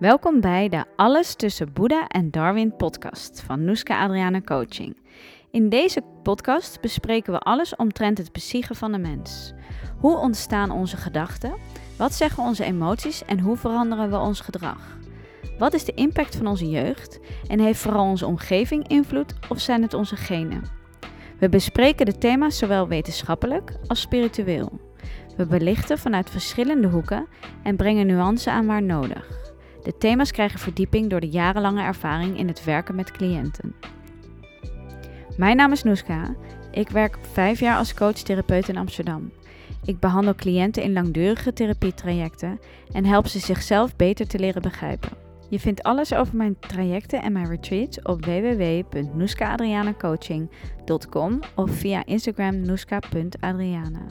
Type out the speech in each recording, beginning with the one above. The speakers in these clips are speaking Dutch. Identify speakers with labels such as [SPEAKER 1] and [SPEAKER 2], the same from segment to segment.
[SPEAKER 1] Welkom bij de Alles tussen Boeddha en Darwin podcast van Noeska Adriana Coaching. In deze podcast bespreken we alles omtrent het psyche van de mens. Hoe ontstaan onze gedachten? Wat zeggen onze emoties en hoe veranderen we ons gedrag? Wat is de impact van onze jeugd en heeft vooral onze omgeving invloed of zijn het onze genen? We bespreken de thema's zowel wetenschappelijk als spiritueel. We belichten vanuit verschillende hoeken en brengen nuance aan waar nodig. De thema's krijgen verdieping door de jarenlange ervaring in het werken met cliënten. Mijn naam is Noeska. Ik werk vijf jaar als coach-therapeut in Amsterdam. Ik behandel cliënten in langdurige therapietrajecten en help ze zichzelf beter te leren begrijpen. Je vindt alles over mijn trajecten en mijn retreats op www.noeskaadrianacoaching.com of via Instagram noeska.adriana.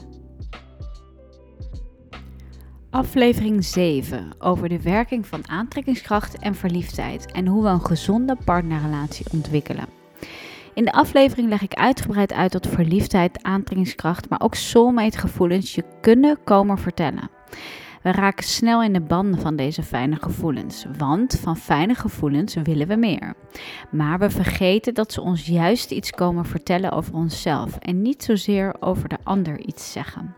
[SPEAKER 1] Aflevering 7 over de werking van aantrekkingskracht en verliefdheid en hoe we een gezonde partnerrelatie ontwikkelen. In de aflevering leg ik uitgebreid uit dat verliefdheid, aantrekkingskracht, maar ook soulmate gevoelens je kunnen komen vertellen. We raken snel in de banden van deze fijne gevoelens, want van fijne gevoelens willen we meer. Maar we vergeten dat ze ons juist iets komen vertellen over onszelf en niet zozeer over de ander iets zeggen.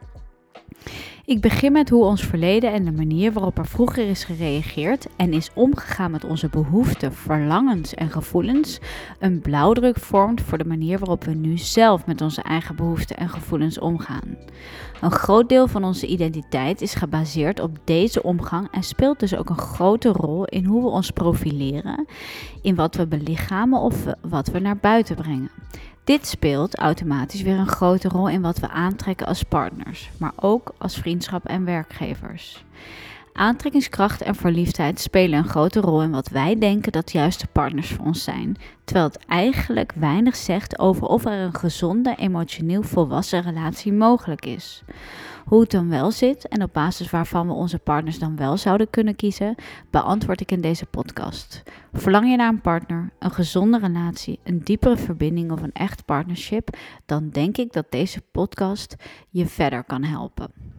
[SPEAKER 1] Ik begin met hoe ons verleden en de manier waarop er vroeger is gereageerd en is omgegaan met onze behoeften, verlangens en gevoelens een blauwdruk vormt voor de manier waarop we nu zelf met onze eigen behoeften en gevoelens omgaan. Een groot deel van onze identiteit is gebaseerd op deze omgang en speelt dus ook een grote rol in hoe we ons profileren, in wat we belichamen of wat we naar buiten brengen. Dit speelt automatisch weer een grote rol in wat we aantrekken als partners, maar ook als vriendschap en werkgevers. Aantrekkingskracht en verliefdheid spelen een grote rol in wat wij denken dat juiste partners voor ons zijn, terwijl het eigenlijk weinig zegt over of er een gezonde, emotioneel volwassen relatie mogelijk is. Hoe het dan wel zit en op basis waarvan we onze partners dan wel zouden kunnen kiezen, beantwoord ik in deze podcast. Verlang je naar een partner, een gezonde relatie, een diepere verbinding of een echt partnership, dan denk ik dat deze podcast je verder kan helpen.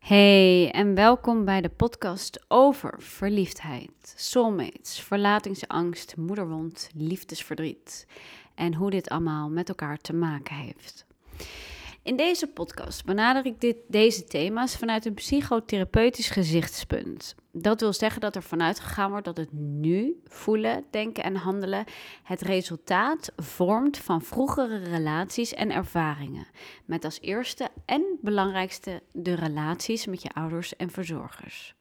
[SPEAKER 1] Hey en welkom bij de podcast over verliefdheid, soulmates, verlatingsangst, moederwond, liefdesverdriet en hoe dit allemaal met elkaar te maken heeft. In deze podcast benader ik dit, deze thema's vanuit een psychotherapeutisch gezichtspunt. Dat wil zeggen dat er vanuit gegaan wordt dat het nu voelen, denken en handelen het resultaat vormt van vroegere relaties en ervaringen. Met als eerste en belangrijkste de relaties met je ouders en verzorgers.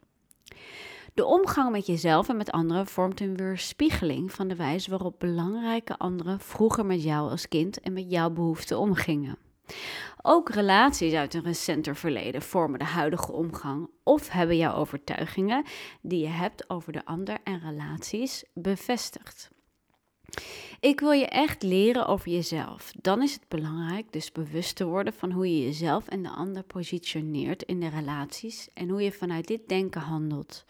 [SPEAKER 1] De omgang met jezelf en met anderen vormt een weerspiegeling van de wijze waarop belangrijke anderen vroeger met jou als kind en met jouw behoeften omgingen. Ook relaties uit een recenter verleden vormen de huidige omgang of hebben jouw overtuigingen die je hebt over de ander en relaties bevestigd. Ik wil je echt leren over jezelf. Dan is het belangrijk dus bewust te worden van hoe je jezelf en de ander positioneert in de relaties en hoe je vanuit dit denken handelt.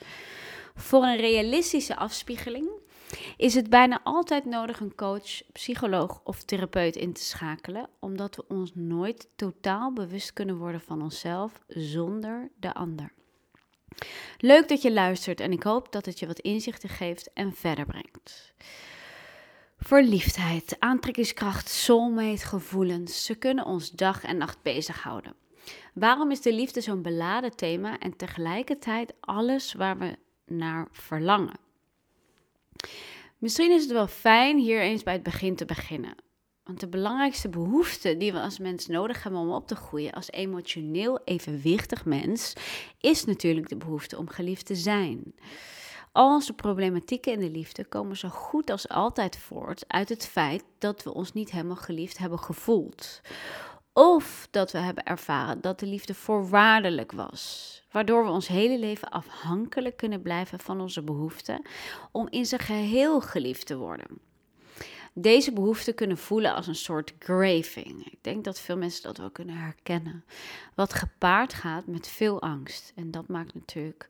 [SPEAKER 1] Voor een realistische afspiegeling is het bijna altijd nodig een coach, psycholoog of therapeut in te schakelen, omdat we ons nooit totaal bewust kunnen worden van onszelf zonder de ander. Leuk dat je luistert en ik hoop dat het je wat inzichten geeft en verder brengt. Verliefdheid, aantrekkingskracht, soulmate, gevoelens, ze kunnen ons dag en nacht bezighouden. Waarom is de liefde zo'n beladen thema en tegelijkertijd alles waar we naar verlangen? Misschien is het wel fijn hier eens bij het begin te beginnen. Want de belangrijkste behoefte die we als mens nodig hebben om op te groeien als emotioneel evenwichtig mens, is natuurlijk de behoefte om geliefd te zijn. Al onze problematieken in de liefde komen zo goed als altijd voort uit het feit dat we ons niet helemaal geliefd hebben gevoeld. Of dat we hebben ervaren dat de liefde voorwaardelijk was, waardoor we ons hele leven afhankelijk kunnen blijven van onze behoeften om in zijn geheel geliefd te worden. Deze behoeften kunnen voelen als een soort graving. Ik denk dat veel mensen dat wel kunnen herkennen. Wat gepaard gaat met veel angst. En dat maakt natuurlijk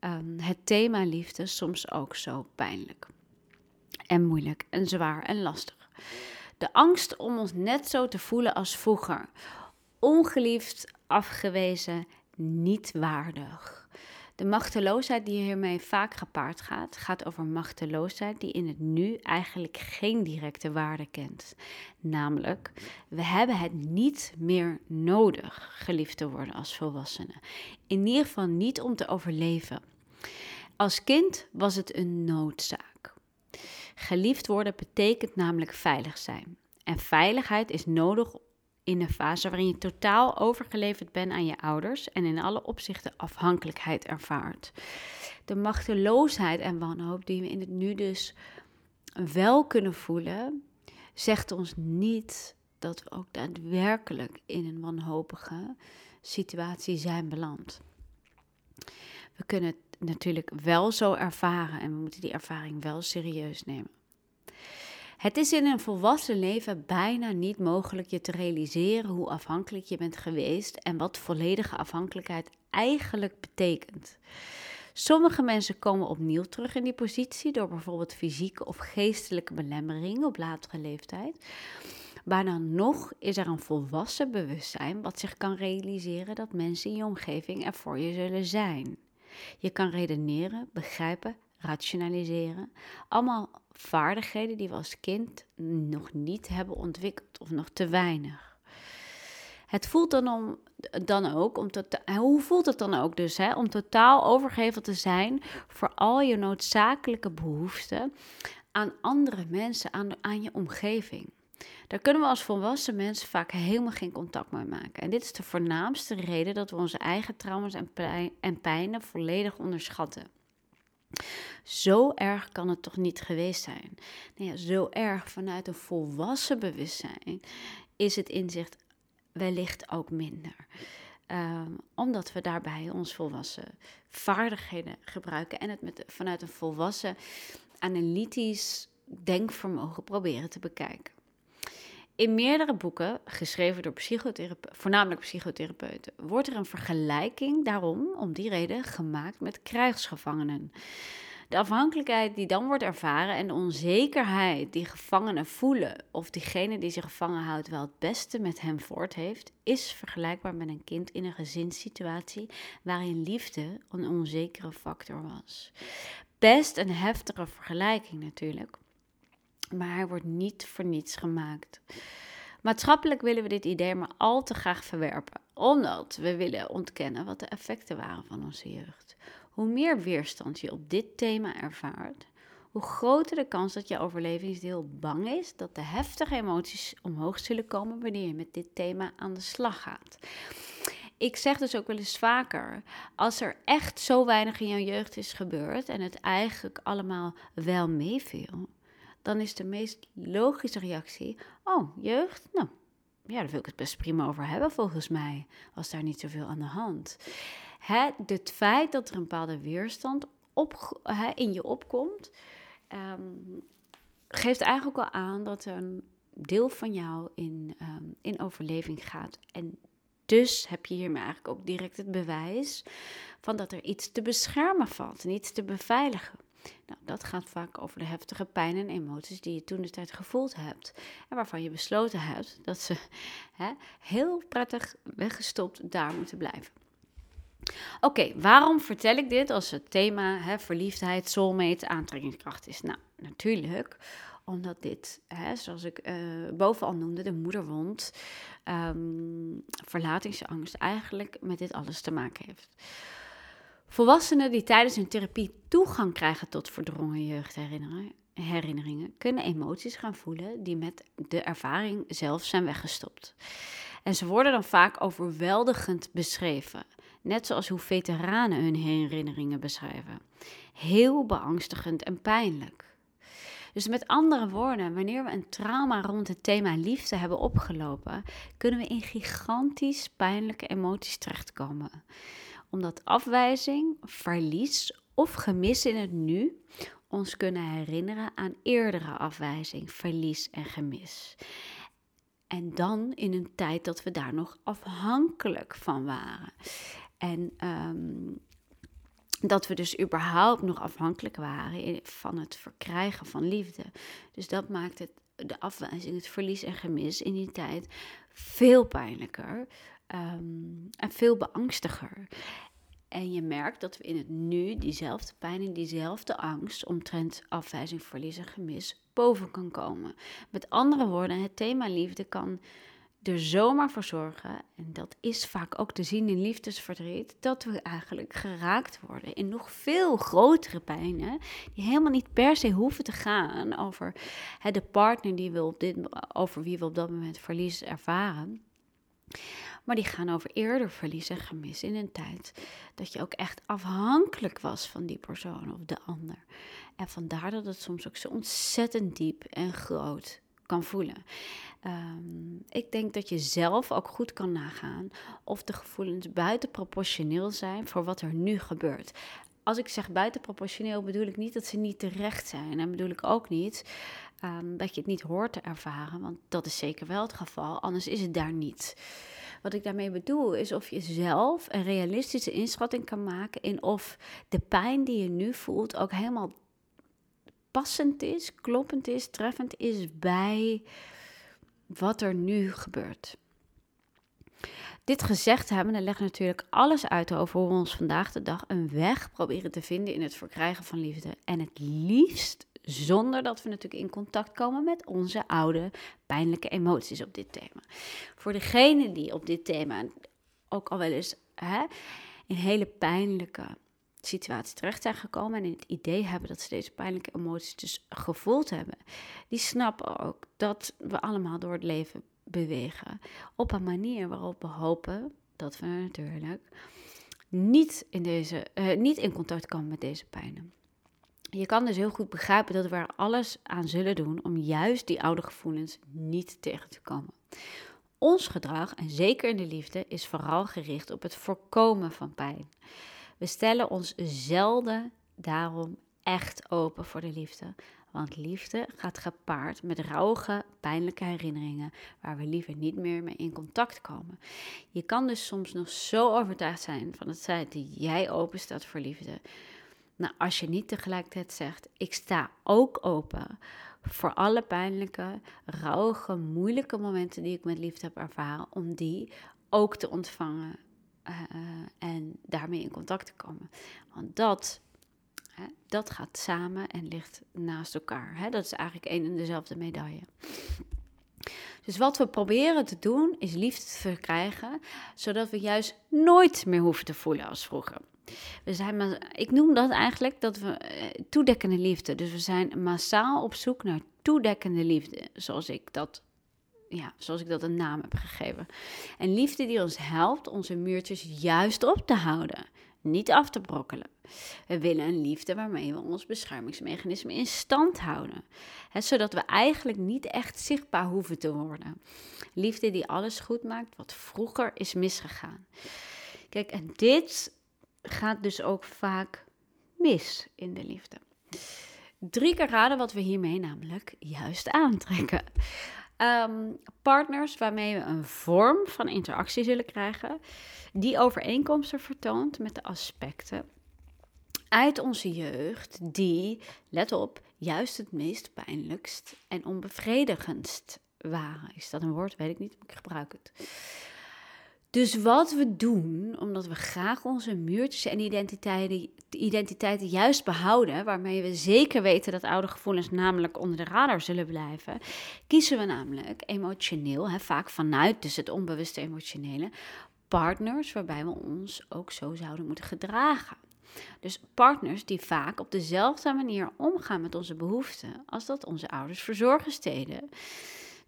[SPEAKER 1] um, het thema liefde soms ook zo pijnlijk. En moeilijk en zwaar en lastig. De angst om ons net zo te voelen als vroeger. Ongeliefd, afgewezen, niet waardig. De machteloosheid die hiermee vaak gepaard gaat, gaat over machteloosheid die in het nu eigenlijk geen directe waarde kent. Namelijk, we hebben het niet meer nodig geliefd te worden als volwassenen. In ieder geval niet om te overleven. Als kind was het een noodzaak. Geliefd worden betekent namelijk veilig zijn. En veiligheid is nodig in een fase waarin je totaal overgeleverd bent aan je ouders en in alle opzichten afhankelijkheid ervaart. De machteloosheid en wanhoop die we in het nu dus wel kunnen voelen, zegt ons niet dat we ook daadwerkelijk in een wanhopige situatie zijn beland. We kunnen het natuurlijk wel zo ervaren en we moeten die ervaring wel serieus nemen. Het is in een volwassen leven bijna niet mogelijk je te realiseren hoe afhankelijk je bent geweest en wat volledige afhankelijkheid eigenlijk betekent. Sommige mensen komen opnieuw terug in die positie door bijvoorbeeld fysieke of geestelijke belemmeringen op latere leeftijd. Maar nog is er een volwassen bewustzijn wat zich kan realiseren dat mensen in je omgeving er voor je zullen zijn. Je kan redeneren, begrijpen, rationaliseren. Allemaal vaardigheden die we als kind nog niet hebben ontwikkeld of nog te weinig. Het voelt dan, om, dan ook, om tot, hoe voelt het dan ook dus, hè, om totaal overgeven te zijn voor al je noodzakelijke behoeften aan andere mensen, aan, aan je omgeving. Daar kunnen we als volwassen mensen vaak helemaal geen contact mee maken. En dit is de voornaamste reden dat we onze eigen trauma's en, pijn, en pijnen volledig onderschatten. Zo erg kan het toch niet geweest zijn? Nou ja, zo erg vanuit een volwassen bewustzijn is het inzicht wellicht ook minder. Ehm, omdat we daarbij ons volwassen vaardigheden gebruiken en het met, vanuit een volwassen analytisch denkvermogen proberen te bekijken. In meerdere boeken, geschreven door psychotherapeuten, voornamelijk psychotherapeuten, wordt er een vergelijking daarom, om die reden, gemaakt met krijgsgevangenen. De afhankelijkheid die dan wordt ervaren en de onzekerheid die gevangenen voelen of diegene die zich gevangen houdt wel het beste met hem voort heeft, is vergelijkbaar met een kind in een gezinssituatie waarin liefde een onzekere factor was. Best een heftige vergelijking natuurlijk maar hij wordt niet voor niets gemaakt. Maatschappelijk willen we dit idee maar al te graag verwerpen, omdat we willen ontkennen wat de effecten waren van onze jeugd. Hoe meer weerstand je op dit thema ervaart, hoe groter de kans dat je overlevingsdeel bang is dat de heftige emoties omhoog zullen komen wanneer je met dit thema aan de slag gaat. Ik zeg dus ook wel eens vaker, als er echt zo weinig in jouw jeugd is gebeurd en het eigenlijk allemaal wel meeviel, dan is de meest logische reactie: Oh, jeugd? Nou, ja, daar wil ik het best prima over hebben volgens mij. Was daar niet zoveel aan de hand. Het, het feit dat er een bepaalde weerstand op, in je opkomt, ehm, geeft eigenlijk al aan dat een deel van jou in, ehm, in overleving gaat. En dus heb je hiermee eigenlijk ook direct het bewijs van dat er iets te beschermen valt en iets te beveiligen. Nou, dat gaat vaak over de heftige pijn en emoties die je toen de tijd gevoeld hebt. En waarvan je besloten hebt dat ze hè, heel prettig weggestopt daar moeten blijven. Oké, waarom vertel ik dit als het thema hè, verliefdheid, soulmate, aantrekkingskracht is? Nou, natuurlijk omdat dit, hè, zoals ik uh, bovenal noemde, de moederwond, um, verlatingsangst, eigenlijk met dit alles te maken heeft. Volwassenen die tijdens hun therapie toegang krijgen tot verdrongen jeugdherinneringen, kunnen emoties gaan voelen die met de ervaring zelf zijn weggestopt. En ze worden dan vaak overweldigend beschreven, net zoals hoe veteranen hun herinneringen beschrijven. Heel beangstigend en pijnlijk. Dus met andere woorden, wanneer we een trauma rond het thema liefde hebben opgelopen, kunnen we in gigantisch pijnlijke emoties terechtkomen omdat afwijzing, verlies of gemis in het nu ons kunnen herinneren aan eerdere afwijzing, verlies en gemis. En dan in een tijd dat we daar nog afhankelijk van waren. En ehm, dat we dus überhaupt nog afhankelijk waren van het verkrijgen van liefde. Dus dat maakt het, de afwijzing, het verlies en gemis in die tijd veel pijnlijker. Ehm, en veel beangstiger. En je merkt dat we in het nu diezelfde pijn en diezelfde angst omtrent afwijzing, verlies en gemis boven kan komen. Met andere woorden, het thema liefde kan er zomaar voor zorgen, en dat is vaak ook te zien in liefdesverdriet, dat we eigenlijk geraakt worden in nog veel grotere pijnen, die helemaal niet per se hoeven te gaan over hè, de partner die we op dit, over wie we op dat moment verlies ervaren. Maar die gaan over eerder verlies en gemis in een tijd dat je ook echt afhankelijk was van die persoon of de ander. En vandaar dat het soms ook zo ontzettend diep en groot kan voelen. Um, ik denk dat je zelf ook goed kan nagaan of de gevoelens buitenproportioneel zijn voor wat er nu gebeurt. Als ik zeg buitenproportioneel, bedoel ik niet dat ze niet terecht zijn. En bedoel ik ook niet um, dat je het niet hoort te ervaren, want dat is zeker wel het geval, anders is het daar niet. Wat ik daarmee bedoel is of je zelf een realistische inschatting kan maken in of de pijn die je nu voelt ook helemaal passend is, kloppend is, treffend is bij wat er nu gebeurt. Dit gezegd hebben, dan legt natuurlijk alles uit over hoe we ons vandaag de dag een weg proberen te vinden in het verkrijgen van liefde. En het liefst zonder dat we natuurlijk in contact komen met onze oude pijnlijke emoties op dit thema. Voor degene die op dit thema ook al wel eens hè, in hele pijnlijke situatie terecht zijn gekomen en het idee hebben dat ze deze pijnlijke emoties dus gevoeld hebben, die snappen ook dat we allemaal door het leven bewegen op een manier waarop we hopen dat we natuurlijk niet in, deze, uh, niet in contact komen met deze pijnen. Je kan dus heel goed begrijpen dat we er alles aan zullen doen om juist die oude gevoelens niet tegen te komen. Ons gedrag, en zeker in de liefde, is vooral gericht op het voorkomen van pijn. We stellen ons zelden daarom echt open voor de liefde. Want liefde gaat gepaard met rauwe, pijnlijke herinneringen waar we liever niet meer mee in contact komen. Je kan dus soms nog zo overtuigd zijn van het feit dat jij open staat voor liefde. Nou, als je niet tegelijkertijd zegt: Ik sta ook open voor alle pijnlijke, rauwe, moeilijke momenten die ik met liefde heb ervaren, om die ook te ontvangen uh, en daarmee in contact te komen. Want dat, hè, dat gaat samen en ligt naast elkaar. Hè? Dat is eigenlijk één en dezelfde medaille. Dus wat we proberen te doen is liefde te verkrijgen, zodat we juist nooit meer hoeven te voelen als vroeger. We zijn, ik noem dat eigenlijk dat we eh, toedekkende liefde. Dus we zijn massaal op zoek naar toedekkende liefde, zoals ik dat ja, zoals ik dat een naam heb gegeven. En liefde die ons helpt onze muurtjes juist op te houden, niet af te brokkelen. We willen een liefde waarmee we ons beschermingsmechanisme in stand houden, hè, zodat we eigenlijk niet echt zichtbaar hoeven te worden. Liefde die alles goed maakt wat vroeger is misgegaan. Kijk, en dit gaat dus ook vaak mis in de liefde. Drie keer raden wat we hiermee namelijk juist aantrekken. Ehm, partners waarmee we een vorm van interactie zullen krijgen die overeenkomsten vertoont met de aspecten uit onze jeugd die, let op, juist het meest pijnlijkst en onbevredigendst waren. Is dat een woord? Weet ik niet, maar ik gebruik het. Dus wat we doen, omdat we graag onze muurtjes en identiteiten, identiteiten juist behouden, waarmee we zeker weten dat oude gevoelens namelijk onder de radar zullen blijven, kiezen we namelijk emotioneel, hè, vaak vanuit dus het onbewuste emotionele, partners waarbij we ons ook zo zouden moeten gedragen. Dus partners die vaak op dezelfde manier omgaan met onze behoeften als dat onze ouders verzorgers deden.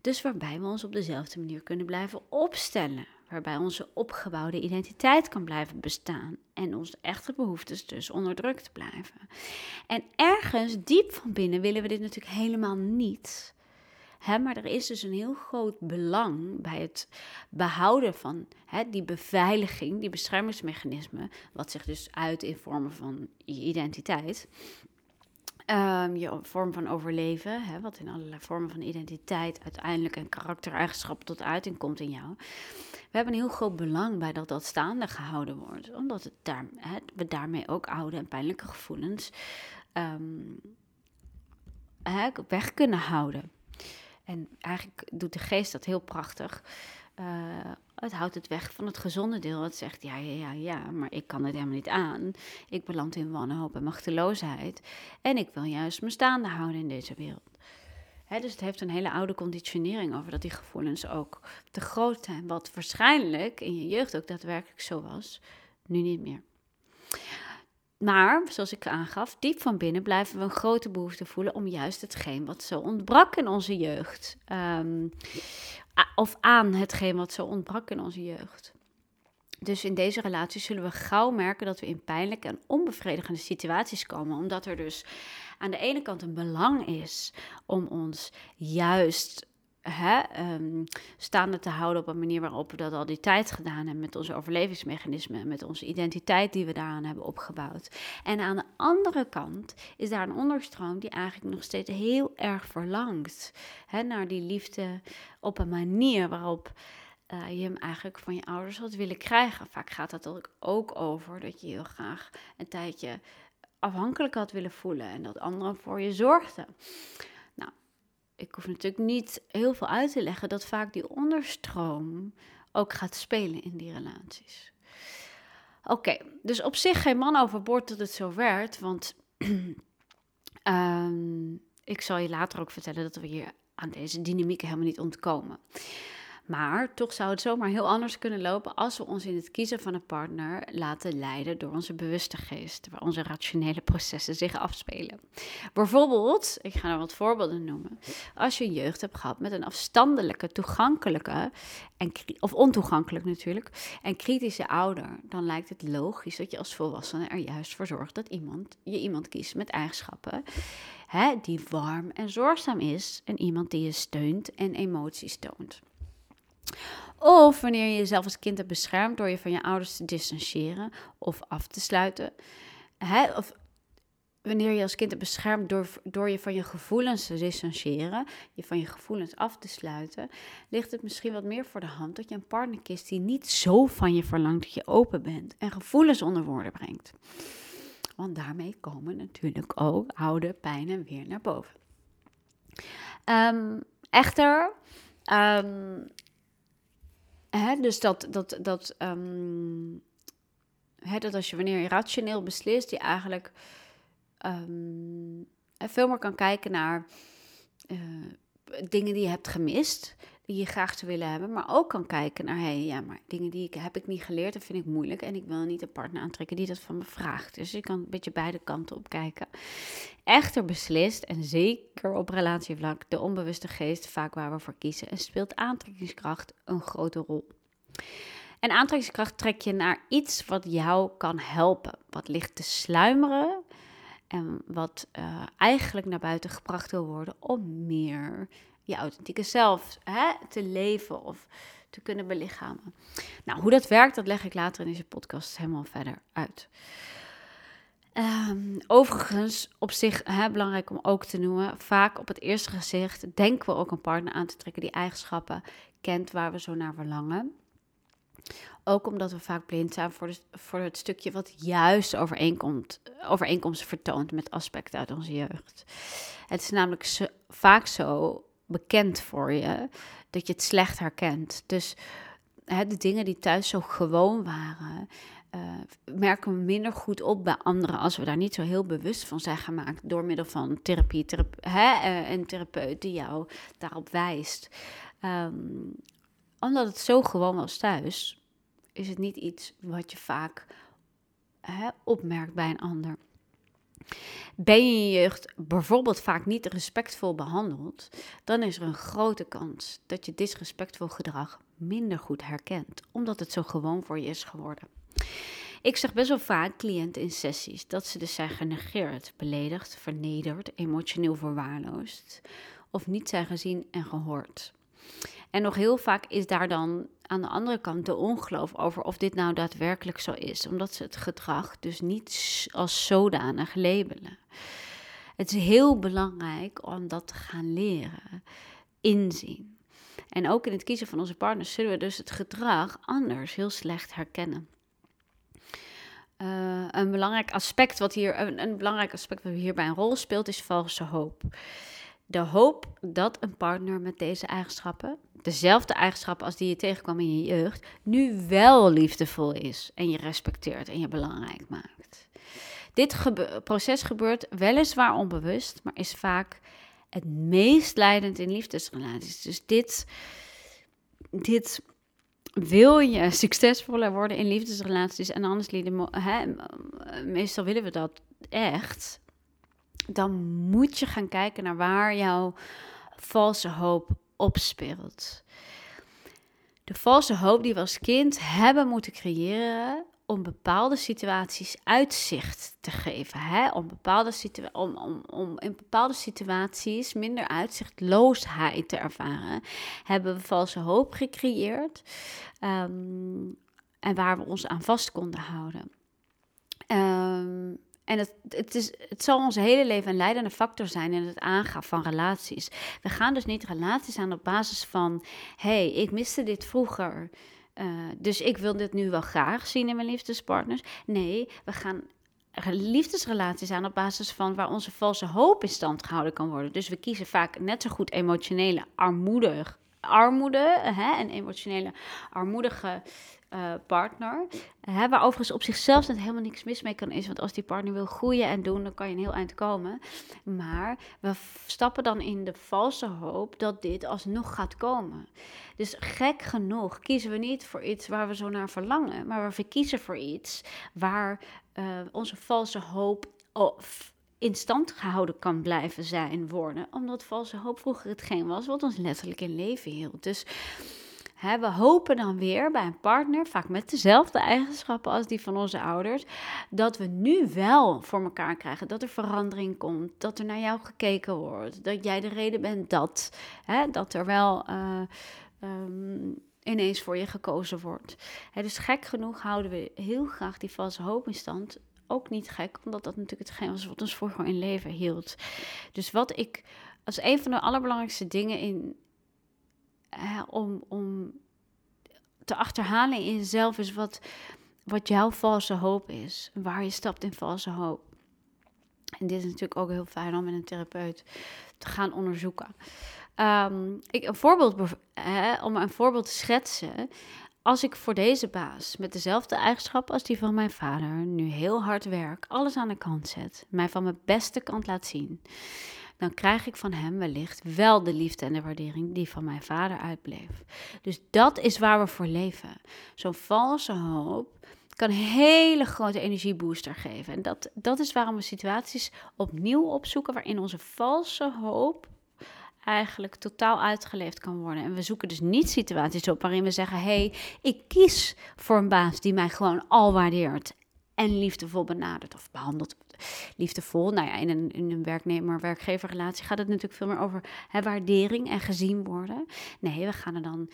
[SPEAKER 1] Dus waarbij we ons op dezelfde manier kunnen blijven opstellen waarbij onze opgebouwde identiteit kan blijven bestaan en onze echte behoeftes dus onderdrukt blijven. En ergens diep van binnen willen we dit natuurlijk helemaal niet. maar er is dus een heel groot belang bij het behouden van die beveiliging, die beschermingsmechanismen, wat zich dus uit in vormen van je identiteit. Um, je vorm van overleven, hè, wat in allerlei vormen van identiteit uiteindelijk een karaktereigenschap tot uiting komt in jou. We hebben een heel groot belang bij dat dat staande gehouden wordt, omdat het daar, hè, we daarmee ook oude en pijnlijke gevoelens hè, weg kunnen houden. En eigenlijk doet de geest dat heel prachtig. Uh, Het houdt het weg van het gezonde deel. Het zegt, ja, ja, ja, ja, maar ik kan het helemaal niet aan. Ik beland in wanhoop en machteloosheid. En ik wil juist me staande houden in deze wereld. dus het heeft een hele oude conditionering over dat die gevoelens ook te groot zijn. Wat waarschijnlijk in je jeugd ook daadwerkelijk zo was, nu niet meer. Maar, zoals ik aangaf, diep van binnen blijven we een grote behoefte voelen om juist hetgeen wat zo ontbrak in onze jeugd. Ehm, of aan hetgeen wat zo ontbrak in onze jeugd. Dus in deze relatie zullen we gauw merken dat we in pijnlijke en onbevredigende situaties komen. Omdat er dus aan de ene kant een belang is om ons juist hè, um, staande te houden op een manier waarop we dat al die tijd gedaan hebben met onze overlevingsmechanismen, met onze identiteit die we daaraan hebben opgebouwd. En aan de andere kant is daar een onderstroom die eigenlijk nog steeds heel erg verlangt hè, naar die liefde op een manier waarop uh, je hem eigenlijk van je ouders had willen krijgen. Vaak gaat dat ook over dat je heel graag een tijdje afhankelijk had willen voelen en dat anderen voor je zorgden ik hoef natuurlijk niet heel veel uit te leggen dat vaak die onderstroom ook gaat spelen in die relaties. Oké, dus op zich geen man overboord dat het zo werd, want um, ik zal je later ook vertellen dat we hier aan deze dynamieken helemaal niet ontkomen. Maar toch zou het zomaar heel anders kunnen lopen als we ons in het kiezen van een partner laten leiden door onze bewuste geest, waar onze rationele processen zich afspelen. Bijvoorbeeld, ik ga er wat voorbeelden noemen. Als je jeugd hebt gehad met een afstandelijke, toegankelijke, en, of ontoegankelijk natuurlijk, en kritische ouder, dan lijkt het logisch dat je als volwassene er juist voor zorgt dat iemand, je iemand kiest met eigenschappen hè, die warm en zorgzaam is en iemand die je steunt en emoties toont. Of wanneer je jezelf als kind hebt beschermd door je van je ouders te distancieren of af te sluiten. Of wanneer je als kind hebt beschermd door, door je van je gevoelens te distancieren, je van je gevoelens af te sluiten, ligt het misschien wat meer voor de hand dat je een partner kiest die niet zo van je verlangt dat je open bent en gevoelens onder woorden brengt. Want daarmee komen natuurlijk ook oude pijnen weer naar boven. Um, echter, um, Dus dat, dat, dat, um, hè, dat als je wanneer je rationeel beslist, je eigenlijk um, veel meer kan kijken naar uh, dingen die je hebt gemist, die je graag zou willen hebben, maar ook kan kijken naar, hé, hey, ja, maar dingen die ik heb ik niet geleerd, dat vind ik moeilijk en ik wil niet een partner aantrekken die dat van me vraagt. Dus je kan een beetje beide kanten op kijken. Echter beslist, en zeker op relatievlak, de onbewuste geest vaak waar we voor kiezen en speelt aantrekkingskracht een grote rol. En aantrekkingskracht trek je naar iets wat jou kan helpen, wat ligt te sluimeren en wat uh, eigenlijk naar buiten gebracht wil worden om meer je authentieke zelf hè, te leven of te kunnen belichamen. Nou, hoe dat werkt, dat leg ik later in deze podcast helemaal verder uit. Um, overigens, op zich hè, belangrijk om ook te noemen, vaak op het eerste gezicht denken we ook een partner aan te trekken die eigenschappen kent waar we zo naar verlangen. Ook omdat we vaak blind zijn voor, de, voor het stukje wat juist overeenkomt, overeenkomsten vertoont met aspecten uit onze jeugd. Het is namelijk vaak zo bekend voor je dat je het slecht herkent. Dus hè, de dingen die thuis zo gewoon waren, uh, merken we minder goed op bij anderen als we daar niet zo heel bewust van zijn gemaakt door middel van therapie, hè, uh, een therapeut die jou daarop wijst. Um, omdat het zo gewoon was thuis, is het niet iets wat je vaak hè, opmerkt bij een ander. Ben je in je jeugd bijvoorbeeld vaak niet respectvol behandeld, dan is er een grote kans dat je disrespectvol gedrag minder goed herkent, omdat het zo gewoon voor je is geworden. Ik zeg best wel vaak cliënten in sessies dat ze dus zijn genegeerd, beledigd, vernederd, emotioneel verwaarloosd of niet zijn gezien en gehoord. En nog heel vaak is daar dan aan de andere kant de ongeloof over of dit nou daadwerkelijk zo is, omdat ze het gedrag dus niet als zodanig labelen. Het is heel belangrijk om dat te gaan leren, inzien. En ook in het kiezen van onze partners zullen we dus het gedrag anders heel slecht herkennen. Uh, een belangrijk aspect wat hier een, een, belangrijk aspect wat hierbij een rol speelt is valse hoop. De hoop dat een partner met deze eigenschappen, dezelfde eigenschappen als die je tegenkwam in je jeugd, nu wel liefdevol is en je respecteert en je belangrijk maakt. Dit proces gebeurt weliswaar onbewust, maar is vaak het meest leidend in liefdesrelaties. Dus dit, dit wil je succesvoller worden in liefdesrelaties en anders hè, meestal willen we dat echt, dan moet je gaan kijken naar waar jouw valse hoop opspeelt. De valse hoop die we als kind hebben moeten creëren om bepaalde situaties uitzicht te geven. Hè? Om, bepaalde om, om, om in bepaalde situaties minder uitzichtloosheid te ervaren, hebben we valse hoop gecreëerd. Ehm, en waar we ons aan vast konden houden. Um, en het, het, is, het zal ons hele leven een leidende factor zijn in het aangaan van relaties. We gaan dus niet relaties aan op basis van: hé, hey, ik miste dit vroeger. Uh, dus ik wil dit nu wel graag zien in mijn liefdespartners. Nee, we gaan liefdesrelaties aan op basis van waar onze valse hoop in stand gehouden kan worden. Dus we kiezen vaak net zo goed emotionele armoedig, armoede hè, en emotionele armoedige uh, partner. Waar overigens op zichzelf net helemaal niks mis mee kan is. Want als die partner wil groeien en doen, dan kan je een heel eind komen. Maar we stappen dan in de valse hoop dat dit alsnog gaat komen. Dus gek genoeg kiezen we niet voor iets waar we zo naar verlangen. Maar we kiezen voor iets waar uh, onze valse hoop of in stand gehouden kan blijven zijn worden. Omdat valse hoop vroeger hetgeen was wat ons letterlijk in leven hield. Dus we hopen dan weer bij een partner, vaak met dezelfde eigenschappen als die van onze ouders, dat we nu wel voor elkaar krijgen. Dat er verandering komt, dat er naar jou gekeken wordt, dat jij de reden bent dat, dat er wel uh, um, ineens voor je gekozen wordt. dus gek genoeg houden we heel graag die valse hoop in stand. Ook niet gek, omdat dat natuurlijk hetgeen was wat ons vroeger in leven hield. Dus wat ik als een van de allerbelangrijkste dingen in, om, om te achterhalen in jezelf is wat, wat jouw valse hoop is. Waar je stapt in valse hoop. En dit is natuurlijk ook heel fijn om met een therapeut te gaan onderzoeken. Um, ik, een voorbeeld, om een voorbeeld te schetsen. Als ik voor deze baas met dezelfde eigenschappen als die van mijn vader nu heel hard werk, alles aan de kant zet, mij van mijn beste kant laat zien, dan krijg ik van hem wellicht wel de liefde en de waardering die van mijn vader uitbleef. Dus dat is waar we voor leven. Zo'n valse hoop kan een hele grote energiebooster geven. En dat, dat is waarom we situaties opnieuw opzoeken waarin onze valse hoop eigenlijk totaal uitgeleefd kan worden. En we zoeken dus niet situaties op waarin we zeggen: hey, ik kies voor een baas die mij gewoon al waardeert en liefdevol benadert of behandelt liefdevol. Nou ja, in een, in een werknemer-werkgeverrelatie gaat het natuurlijk veel meer over hè, waardering en gezien worden. Nee, we gaan er dan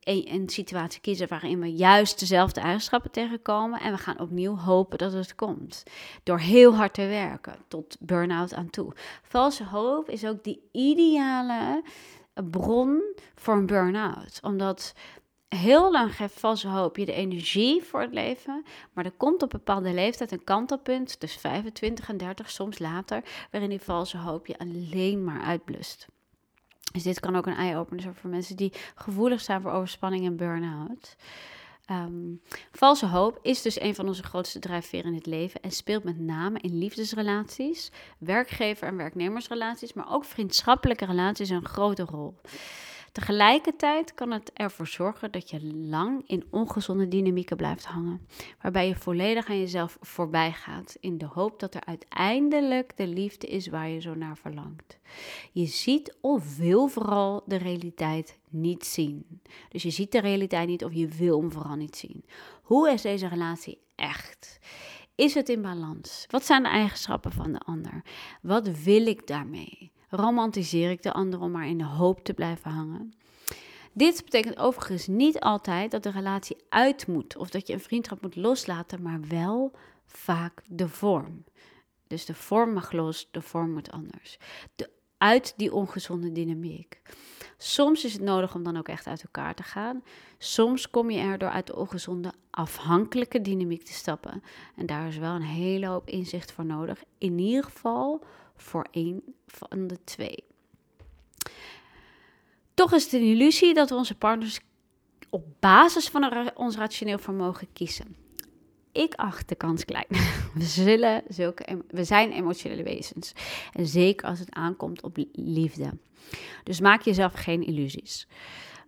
[SPEAKER 1] een, situatie kiezen waarin we juist dezelfde eigenschappen tegenkomen. En we gaan opnieuw hopen dat het komt. Door heel hard te werken, tot burn-out aan toe. Valse hoop is ook die ideale bron voor een burn-out. Omdat heel lang geeft valse hoop je de energie voor het leven. Maar er komt op een bepaalde leeftijd een kantelpunt, dus 25 en 30, soms later, waarin die valse hoop je alleen maar uitblust. Dus dit kan ook een eye-opener zijn voor mensen die gevoelig zijn voor overspanning en burn-out. Ehm, valse hoop is dus een van onze grootste drijfveren in het leven en speelt met name in liefdesrelaties, werkgever- en werknemersrelaties, maar ook vriendschappelijke relaties een grote rol. Tegelijkertijd kan het ervoor zorgen dat je lang in ongezonde dynamieken blijft hangen, waarbij je volledig aan jezelf voorbij gaat in de hoop dat er uiteindelijk de liefde is waar je zo naar verlangt. Je ziet of wil vooral de realiteit niet zien. Dus je ziet de realiteit niet of je wil hem vooral niet zien. Hoe is deze relatie echt? Is het in balans? Wat zijn de eigenschappen van de ander? Wat wil ik daarmee? Romantiseer ik de ander om maar in de hoop te blijven hangen. Dit betekent overigens niet altijd dat de relatie uit moet of dat je een vriendschap moet loslaten, maar wel vaak de vorm. Dus de vorm mag los, de vorm moet anders. De, uit die ongezonde dynamiek. Soms is het nodig om dan ook echt uit elkaar te gaan. Soms kom je er door uit de ongezonde afhankelijke dynamiek te stappen. En daar is wel een hele hoop inzicht voor nodig. In ieder geval voor één van de twee. Toch is het een illusie dat we onze partners op basis van ons rationeel vermogen kiezen. Ik acht de kans klein. We, zullen zulke, we zijn emotionele wezens. En zeker als het aankomt op liefde. Dus maak jezelf geen illusies.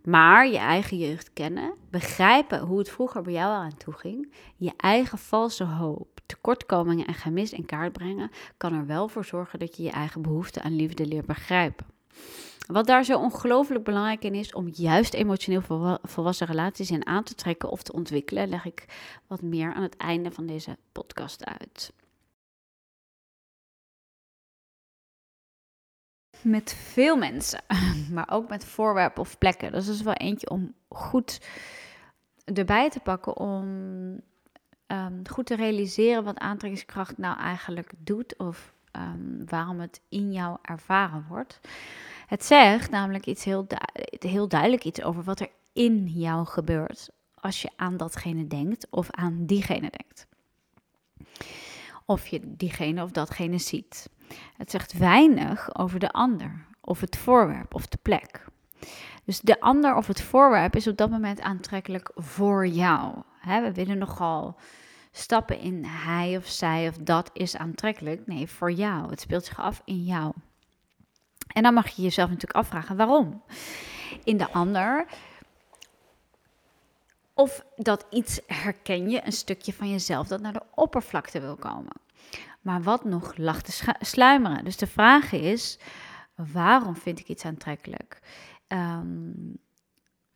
[SPEAKER 1] Maar je eigen jeugd kennen, begrijpen hoe het vroeger bij jou aan toe ging, je eigen valse hoop, tekortkomingen en gemis in kaart brengen, kan er wel voor zorgen dat je je eigen behoefte aan liefde leert begrijpen. Wat daar zo ongelooflijk belangrijk in is om juist emotioneel volwassen relaties in aan te trekken of te ontwikkelen, leg ik wat meer aan het einde van deze podcast uit. Met veel mensen, maar ook met voorwerpen of plekken. Dus dat is wel eentje om goed erbij te pakken om um, goed te realiseren wat aantrekkingskracht nou eigenlijk doet of um, waarom het in jou ervaren wordt. Het zegt namelijk iets heel, heel duidelijk iets over wat er in jou gebeurt als je aan datgene denkt of aan diegene denkt. Of je diegene of datgene ziet. Het zegt weinig over de ander of het voorwerp of de plek. Dus de ander of het voorwerp is op dat moment aantrekkelijk voor jou. we willen nogal stappen in hij of zij of dat is aantrekkelijk. Nee, voor jou. Het speelt zich af in jou. En dan mag je jezelf natuurlijk afvragen waarom. In de ander. Of dat iets herken je, een stukje van jezelf dat naar de oppervlakte wil komen. Maar wat nog lag te sluimeren. Dus de vraag is: waarom vind ik iets aantrekkelijk? Um,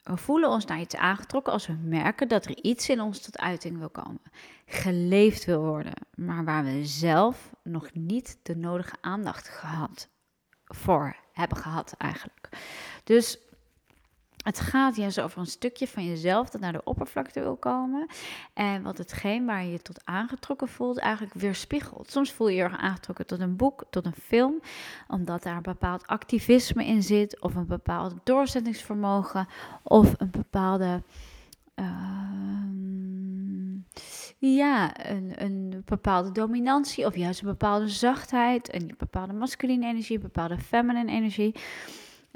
[SPEAKER 1] we voelen ons naar iets aangetrokken als we merken dat er iets in ons tot uiting wil komen. Geleefd wil worden, maar waar we zelf nog niet de nodige aandacht gehad voor hebben gehad eigenlijk. Dus het gaat juist over een stukje van jezelf dat naar de oppervlakte wil komen. En wat hetgeen waar je je tot aangetrokken voelt, eigenlijk weerspiegelt. Soms voel je je erg aangetrokken tot een boek, tot een film, omdat daar een bepaald activisme in zit, of een bepaald doorzettingsvermogen, of een bepaalde. Ehm, ja, een, een bepaalde dominantie, of juist een bepaalde zachtheid, een bepaalde masculine energie, een bepaalde feminine energie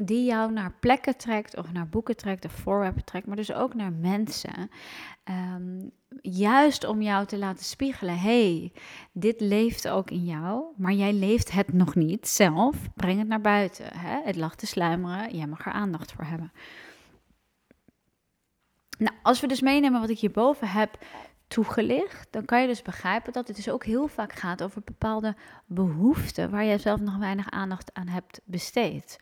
[SPEAKER 1] die jou naar plekken trekt of naar boeken trekt of voorwerpen trekt, maar dus ook naar mensen. Ehm, juist om jou te laten spiegelen, hey, dit leeft ook in jou, maar jij leeft het nog niet zelf. Breng het naar buiten. Hè? Het lag te sluimeren, jij mag er aandacht voor hebben. Nou, als we dus meenemen wat ik hierboven heb toegelicht, dan kan je dus begrijpen dat het dus ook heel vaak gaat over bepaalde behoeften waar je zelf nog weinig aandacht aan hebt besteed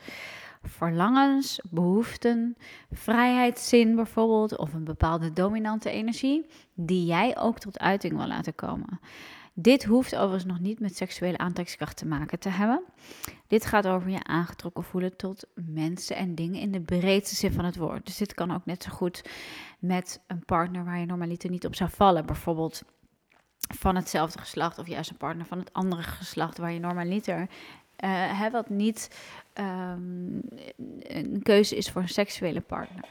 [SPEAKER 1] verlangens, behoeften, vrijheidszin bijvoorbeeld, of een bepaalde dominante energie, die jij ook tot uiting wil laten komen. Dit hoeft overigens nog niet met seksuele aantrekkingskracht te maken te hebben. Dit gaat over je aangetrokken voelen tot mensen en dingen in de breedste zin van het woord. Dus dit kan ook net zo goed met een partner waar je normaliter niet op zou vallen. Bijvoorbeeld van hetzelfde geslacht of juist een partner van het andere geslacht waar je normaliter hè, wat niet um, een keuze is voor een seksuele partner.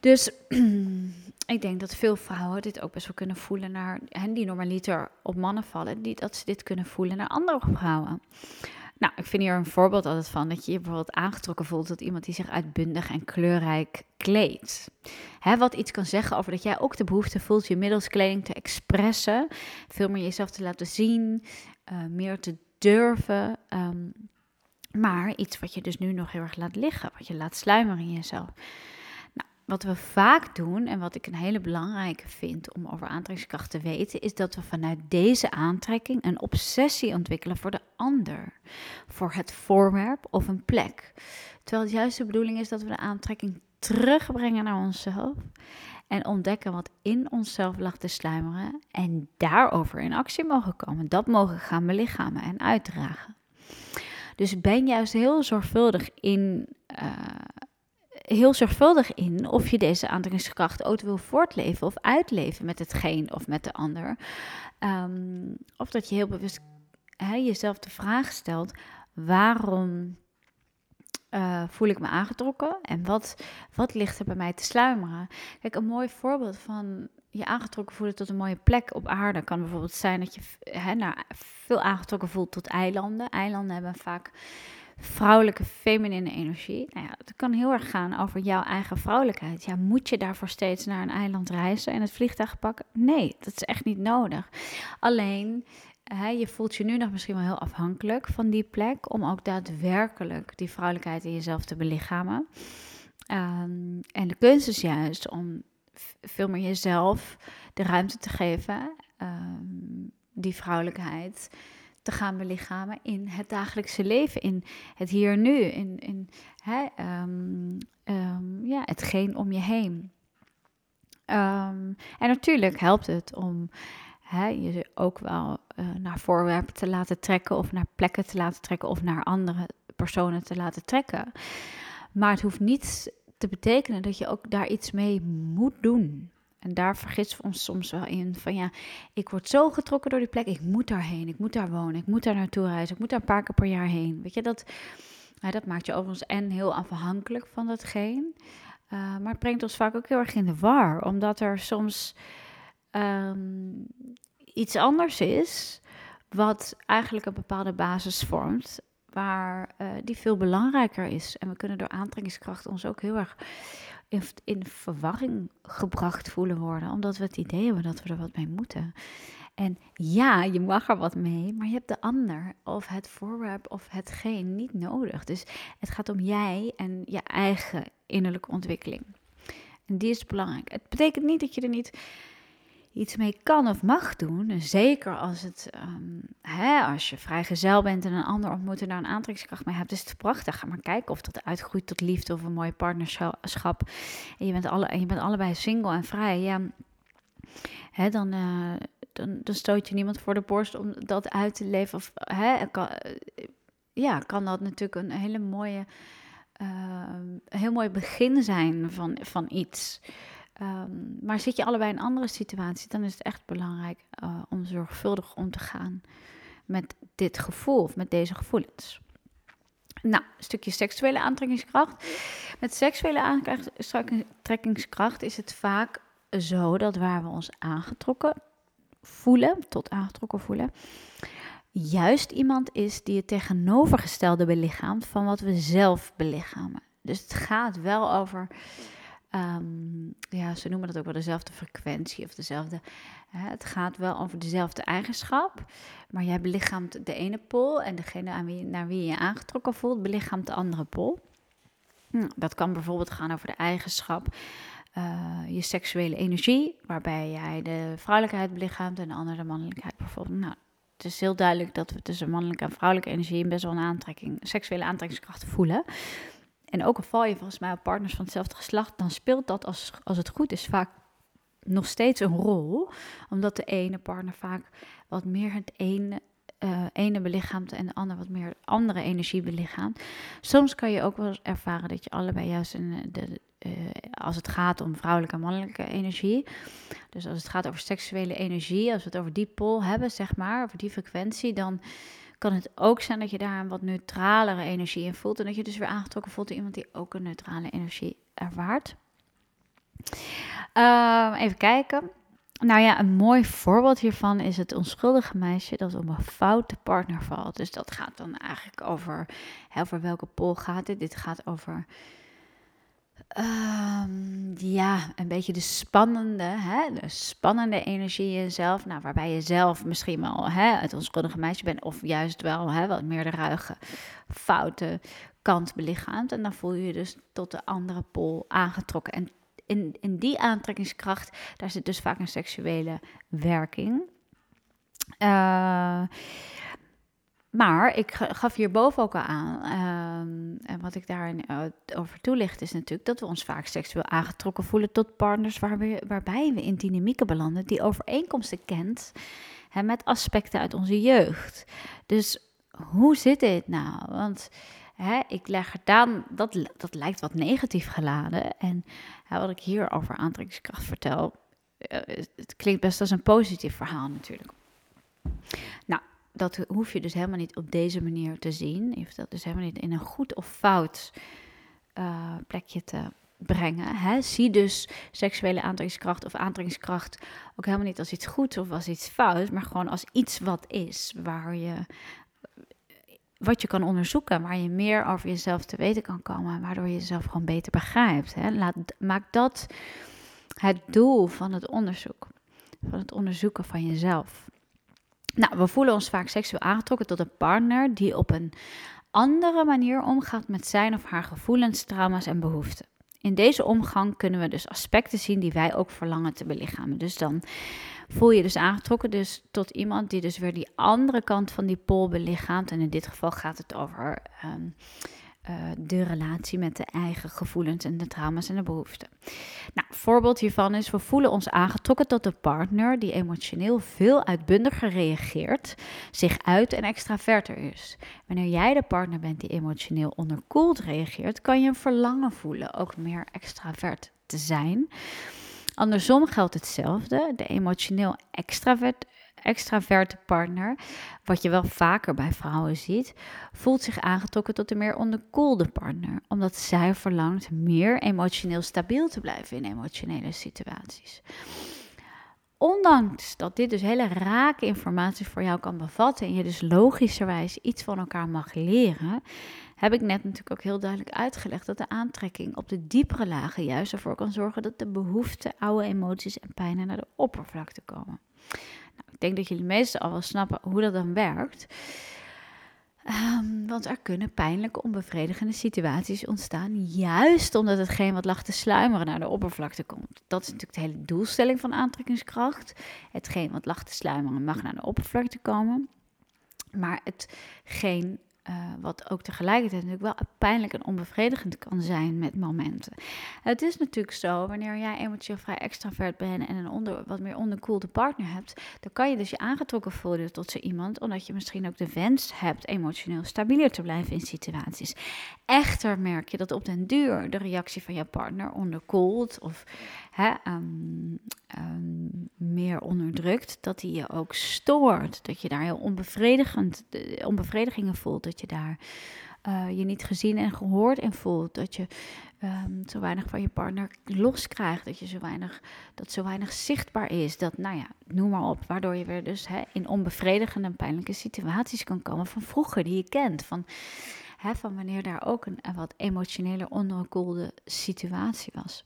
[SPEAKER 1] Dus ik denk dat veel vrouwen dit ook best wel kunnen voelen naar hen die normaliter op mannen vallen, die, dat ze dit kunnen voelen naar andere vrouwen. Nou, ik vind hier een voorbeeld altijd van dat je je bijvoorbeeld aangetrokken voelt tot iemand die zich uitbundig en kleurrijk kleedt. Hè, wat iets kan zeggen over dat jij ook de behoefte voelt je middels kleding te expressen, veel meer jezelf te laten zien, uh, meer te durven. Um, maar iets wat je dus nu nog heel erg laat liggen, wat je laat sluimeren in jezelf. Nou, wat we vaak doen en wat ik een hele belangrijke vind om over aantrekkingskracht te weten, is dat we vanuit deze aantrekking een obsessie ontwikkelen voor de ander, voor het voorwerp of een plek. Terwijl het juist de bedoeling is dat we de aantrekking terugbrengen naar onszelf en ontdekken wat in onszelf lag te sluimeren en daarover in actie mogen komen. Dat mogen gaan belichamen en uitdragen. Dus ben juist heel zorgvuldig in, uh, heel zorgvuldig in of je deze aantrekkingskracht ook wil voortleven of uitleven met hetgeen of met de ander. Um, of dat je heel bewust jezelf de vraag stelt: waarom uh, voel ik me aangetrokken en wat, wat ligt er bij mij te sluimeren? Kijk, een mooi voorbeeld van je aangetrokken voelen tot een mooie plek op aarde kan bijvoorbeeld zijn dat je nou, veel aangetrokken voelt tot eilanden. Eilanden hebben vaak vrouwelijke feminine energie. Nou ja, het kan heel erg gaan over jouw eigen vrouwelijkheid. Ja, moet je daarvoor steeds naar een eiland reizen en het vliegtuig pakken? Nee, dat is echt niet nodig. Alleen, hè, je voelt je nu nog misschien wel heel afhankelijk van die plek om ook daadwerkelijk die vrouwelijkheid in jezelf te belichamen. Um, en de kunst is juist om veel meer jezelf de ruimte te geven, um, die vrouwelijkheid te gaan belichamen in het dagelijkse leven, in het hier nu, in, in hè, um, ja, hetgeen om je heen. en natuurlijk helpt het om hè, je ook wel uh, naar voorwerpen te laten trekken, of naar plekken te laten trekken, of naar andere personen te laten trekken. Maar het hoeft niet te betekenen dat je ook daar iets mee moet doen. En daar vergissen we ons soms wel in van ja, ik word zo getrokken door die plek, ik moet daarheen, ik moet daar wonen, ik moet daar naartoe reizen, ik moet daar een paar keer per jaar heen. Weet je, dat, nou, dat maakt je overigens en heel afhankelijk van datgene. Uh, maar het brengt ons vaak ook heel erg in de war, omdat er soms um, iets anders is, wat eigenlijk een bepaalde basis vormt waar uh, die veel belangrijker is. En we kunnen door aantrekkingskracht ons ook heel erg in, in verwarring gebracht voelen worden, omdat we het idee hebben dat we er wat mee moeten. En ja, je mag er wat mee, maar je hebt de ander of het voorwerp of hetgeen niet nodig. Dus het gaat om jij en je eigen innerlijke ontwikkeling. En die is belangrijk. Het betekent niet dat je er niet iets mee kan of mag doen. zeker als, het, um, hè, als je vrijgezel bent en een ander ontmoet en daar een aantrekkingskracht mee hebt, is het prachtig. Ga maar kijken of dat uitgroeit tot liefde of een mooie partnerschap. En je bent, alle, en je bent allebei single en vrij. Ja, hè, dan, uh, dan, stoot je niemand voor de borst om dat uit te leven. Of, hè, kan, ja, kan dat natuurlijk een hele mooie, een heel mooi begin zijn van, van iets. Um, maar zit je allebei in een andere situatie, dan is het echt belangrijk uh, om zorgvuldig om te gaan met dit gevoel of met deze gevoelens. Nou, een stukje seksuele aantrekkingskracht. Met seksuele aantrekkingskracht is het vaak zo dat waar we ons aangetrokken voelen, tot aangetrokken voelen, juist iemand is die het tegenovergestelde belichaamt van wat we zelf belichamen. Dus het gaat wel over Um, ja, ze noemen dat ook wel dezelfde frequentie of dezelfde. Hè, het gaat wel over dezelfde eigenschap, maar jij belichaamt de ene pol en degene aan wie, naar wie je je aangetrokken voelt, belichaamt de andere pol. Hm, dat kan bijvoorbeeld gaan over de eigenschap, uh, je seksuele energie, waarbij jij de vrouwelijkheid belichaamt en de andere de mannelijkheid bijvoorbeeld. Nou, het is heel duidelijk dat we tussen mannelijke en vrouwelijke energie best wel een aantrekking, seksuele aantrekkingskracht voelen. En ook al val je volgens mij op partners van hetzelfde geslacht, dan speelt dat als, als het goed is vaak nog steeds een rol. Omdat de ene partner vaak wat meer het ene, uh, ene belichaamt en de ander wat meer andere energie belichaamt. Soms kan je ook wel ervaren dat je allebei juist een, de, uh, als het gaat om vrouwelijke en mannelijke energie. Dus als het gaat over seksuele energie, als we het over die pol hebben, zeg maar, over die frequentie, dan kan het ook zijn dat je daar een wat neutralere energie in voelt. En dat je dus weer aangetrokken voelt door iemand die ook een neutrale energie ervaart. Uh, even kijken. Nou ja, een mooi voorbeeld hiervan is het onschuldige meisje dat op een foute partner valt. Dus dat gaat dan eigenlijk over, over welke pol gaat dit? Dit gaat over Um, ja, een beetje de spannende, hè, de spannende energie in jezelf. Nou, waarbij je zelf misschien wel hè, het onschuldige meisje bent, of juist wel hè, wat meer de ruige, foute kant belichaamt. En dan voel je je dus tot de andere pol aangetrokken. En in, in die aantrekkingskracht, daar zit dus vaak een seksuele werking. Uh, maar ik gaf hierboven ook al aan, ehm, en wat ik daar uh, over toelicht, is natuurlijk dat we ons vaak seksueel aangetrokken voelen tot partners waarbij we in dynamieken belanden die overeenkomsten kent hè, met aspecten uit onze jeugd. Dus hoe zit dit nou? Want hè, ik leg het aan, dat, dat lijkt wat negatief geladen. En hè, wat ik hier over aantrekkingskracht vertel, uh, het klinkt best als een positief verhaal natuurlijk. Nou, dat hoef je dus helemaal niet op deze manier te zien. Je hoeft dat dus helemaal niet in een goed of fout uh, plekje te brengen. Hè? Zie dus seksuele aantrekkingskracht of aantrekkingskracht ook helemaal niet als iets goeds of als iets fout, maar gewoon als iets wat is, waar je, wat je kan onderzoeken, waar je meer over jezelf te weten kan komen, waardoor je jezelf gewoon beter begrijpt. Hè? Laat, maak dat het doel van het onderzoek, van het onderzoeken van jezelf. Nou, we voelen ons vaak seksueel aangetrokken tot een partner die op een andere manier omgaat met zijn of haar gevoelens, trauma's en behoeften. In deze omgang kunnen we dus aspecten zien die wij ook verlangen te belichamen. Dus dan voel je dus aangetrokken dus tot iemand die dus weer die andere kant van die pol belichaamt. En in dit geval gaat het over ehm, eh, de relatie met de eigen gevoelens en de trauma's en de behoeften. Nou, voorbeeld hiervan is, we voelen ons aangetrokken tot een partner die emotioneel veel uitbundiger reageert, zich uit en extraverter is. Wanneer jij de partner bent die emotioneel onderkoeld reageert, kan je een verlangen voelen ook meer extravert te zijn. Andersom geldt hetzelfde. De emotioneel extravert, extraverte partner, wat je wel vaker bij vrouwen ziet, voelt zich aangetrokken tot een meer onderkoelde partner, omdat zij verlangt meer emotioneel stabiel te blijven in emotionele situaties. Ondanks dat dit dus hele rake informatie voor jou kan bevatten en je dus logischerwijs iets van elkaar mag leren, heb ik net natuurlijk ook heel duidelijk uitgelegd dat de aantrekking op de diepere lagen juist ervoor kan zorgen dat de behoeften, oude emoties en pijnen naar de oppervlakte komen. Nou, ik denk dat jullie meestal al wel snappen hoe dat dan werkt. Um, want er kunnen pijnlijke, onbevredigende situaties ontstaan, juist omdat hetgeen wat lag te sluimeren naar de oppervlakte komt. Dat is natuurlijk de hele doelstelling van aantrekkingskracht. Hetgeen wat lag te sluimeren mag naar de oppervlakte komen. Maar hetgeen uh, wat ook tegelijkertijd natuurlijk wel pijnlijk en onbevredigend kan zijn met momenten. Het is natuurlijk zo, wanneer jij emotioneel vrij extravert bent en een onder, wat meer onderkoelde partner hebt, dan kan je dus je aangetrokken voelen tot zo iemand, omdat je misschien ook de wens hebt emotioneel stabieler te blijven in situaties. Echter merk je dat op den duur de reactie van je partner onderkoelt of hè, um, um, meer onderdrukt, dat die je ook stoort. Dat je daar heel onbevredigend, onbevredigingen voelt, dat je daar uh, je niet gezien en gehoord in voelt. Dat je um, zo weinig van je partner loskrijgt. Dat je zo weinig, dat zo weinig zichtbaar is. Dat, nou ja, noem maar op. Waardoor je weer dus hè, in onbevredigende en pijnlijke situaties kan komen van vroeger die je kent. Van, van wanneer daar ook een, een wat emotioneler onderkoelde situatie was.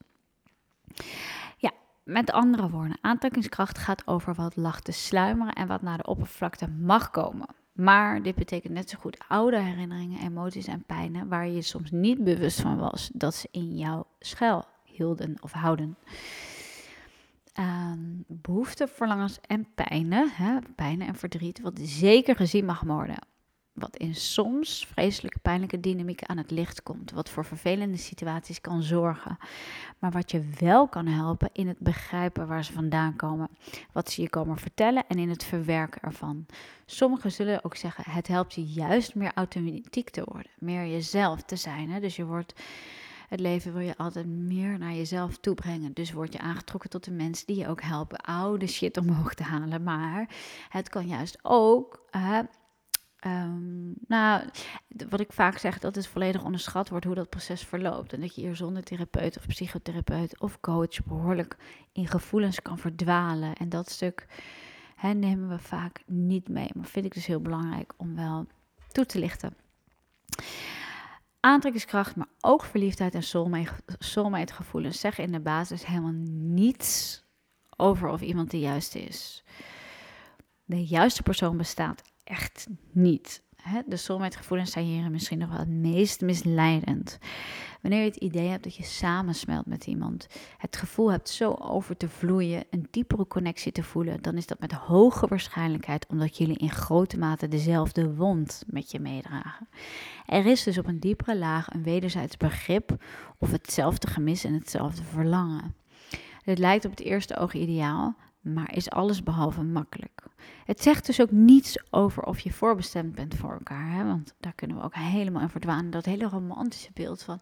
[SPEAKER 1] Ja, met andere woorden, aantrekkingskracht gaat over wat lag te sluimeren en wat naar de oppervlakte mag komen. Maar dit betekent net zo goed oude herinneringen, emoties en pijnen waar je soms niet bewust van was dat ze in jou schuil hielden of houden. Uh, behoeften, verlangens en pijnen, hè, pijnen en verdriet, wat zeker gezien mag worden wat in soms vreselijke pijnlijke dynamieken aan het licht komt, wat voor vervelende situaties kan zorgen, maar wat je wel kan helpen in het begrijpen waar ze vandaan komen, wat ze je komen vertellen en in het verwerken ervan. Sommigen zullen ook zeggen, het helpt je juist meer authentiek te worden, meer jezelf te zijn. Hè? Dus je wordt het leven wil je altijd meer naar jezelf toe brengen. Dus word je aangetrokken tot de mensen die je ook helpen oude shit omhoog te halen. Maar het kan juist ook Um, nou, wat ik vaak zeg, dat het volledig onderschat wordt hoe dat proces verloopt. En dat je hier zonder therapeut of psychotherapeut of coach behoorlijk in gevoelens kan verdwalen. En dat stuk nemen we vaak niet mee. Maar vind ik dus heel belangrijk om wel toe te lichten. Aantrekkingskracht, maar ook verliefdheid en soulmate gevoelens zeggen in de basis helemaal niets over of iemand de juiste is. De juiste persoon bestaat echt niet. Hè? De soulmate-gevoelens zijn hier misschien nog wel het meest misleidend. Wanneer je het idee hebt dat je samensmelt met iemand, het gevoel hebt zo over te vloeien, een diepere connectie te voelen, dan is dat met hoge waarschijnlijkheid omdat jullie in grote mate dezelfde wond met je meedragen. Er is dus op een diepere laag een wederzijds begrip of hetzelfde gemis en hetzelfde verlangen. Het lijkt op het eerste oog ideaal, maar is alles behalve makkelijk. Het zegt dus ook niets over of je voorbestemd bent voor elkaar, hè? want daar kunnen we ook helemaal in verdwalen. Dat hele romantische beeld van,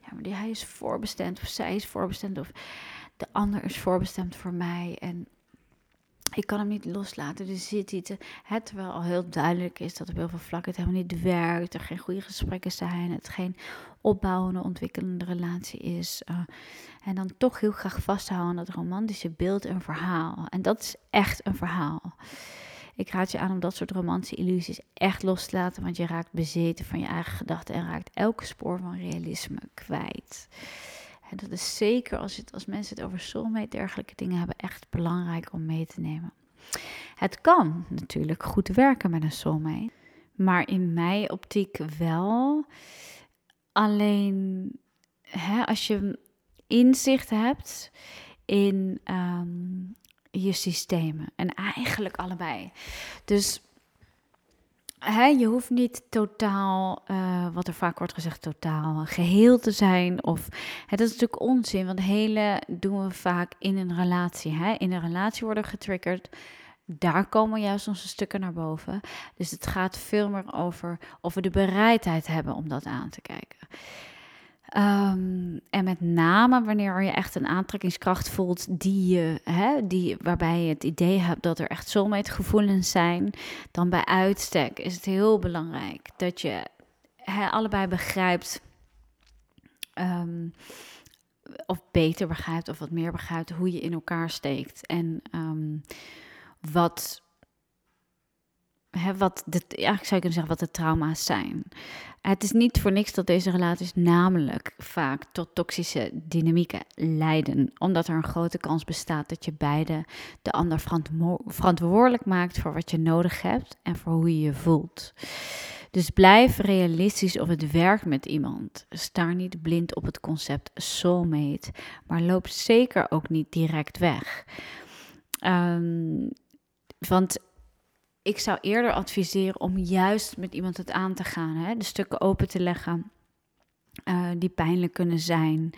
[SPEAKER 1] ja, maar hij is voorbestemd of zij is voorbestemd of de ander is voorbestemd voor mij en ik kan hem niet loslaten. Er zit iets. Het, terwijl al heel duidelijk is dat op heel veel vlakken het helemaal niet werkt. Er geen goede gesprekken zijn. Het geen opbouwende, ontwikkelende relatie is. Uh, en dan toch heel graag vasthouden aan dat romantische beeld en verhaal. En dat is echt een verhaal. Ik raad je aan om dat soort romantische illusies echt los te laten, want je raakt bezeten van je eigen gedachten en raakt elke spoor van realisme kwijt. En dat is zeker als, het, als mensen het over soulmate dergelijke dingen hebben, echt belangrijk om mee te nemen. Het kan natuurlijk goed werken met een soulmate, maar in mijn optiek wel. Alleen hè, als je inzicht hebt in ehm, je systemen. En eigenlijk allebei. Dus hè, je hoeft niet totaal, uh, wat er vaak wordt gezegd, totaal geheel te zijn. Of dat is natuurlijk onzin, want hele doen we vaak in een relatie. Hè? In een relatie worden getriggerd. Daar komen juist onze stukken naar boven. Dus het gaat veel meer over of we de bereidheid hebben om dat aan te kijken. Um, en met name wanneer je echt een aantrekkingskracht voelt die je, hè, die, waarbij je het idee hebt dat er echt soulmate gevoelens zijn, dan bij uitstek is het heel belangrijk dat je allebei begrijpt, um, of beter begrijpt of wat meer begrijpt hoe je in elkaar steekt en um, wat hè, wat de, eigenlijk zou je kunnen zeggen wat de trauma's zijn. Het is niet voor niks dat deze relaties namelijk vaak tot toxische dynamieken leiden, omdat er een grote kans bestaat dat je beide de ander verantwoordelijk maakt voor wat je nodig hebt en voor hoe je je voelt. Dus blijf realistisch of het werkt met iemand. Sta niet blind op het concept soulmate, maar loop zeker ook niet direct weg. Um, want ik zou eerder adviseren om juist met iemand het aan te gaan. Hè? De stukken open te leggen uh, die pijnlijk kunnen zijn.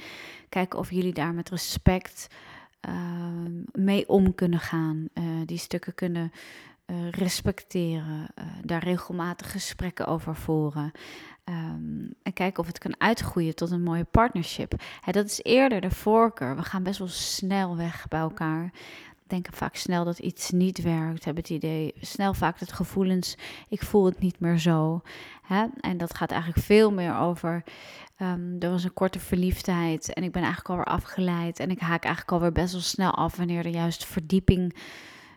[SPEAKER 1] Kijken of jullie daar met respect uh, mee om kunnen gaan. Uh, die stukken kunnen respecteren. daar regelmatig gesprekken over voeren. Um, en kijken of het kan uitgroeien tot een mooie partnership. Dat is eerder de voorkeur. We gaan best wel snel weg bij elkaar denken vaak snel dat iets niet werkt. Hebben het idee, snel vaak het gevoelens, ik voel het niet meer zo. Hè? En dat gaat eigenlijk veel meer over, um, er was een korte verliefdheid en ik ben eigenlijk alweer afgeleid. En ik haak eigenlijk alweer best wel snel af wanneer er juist verdieping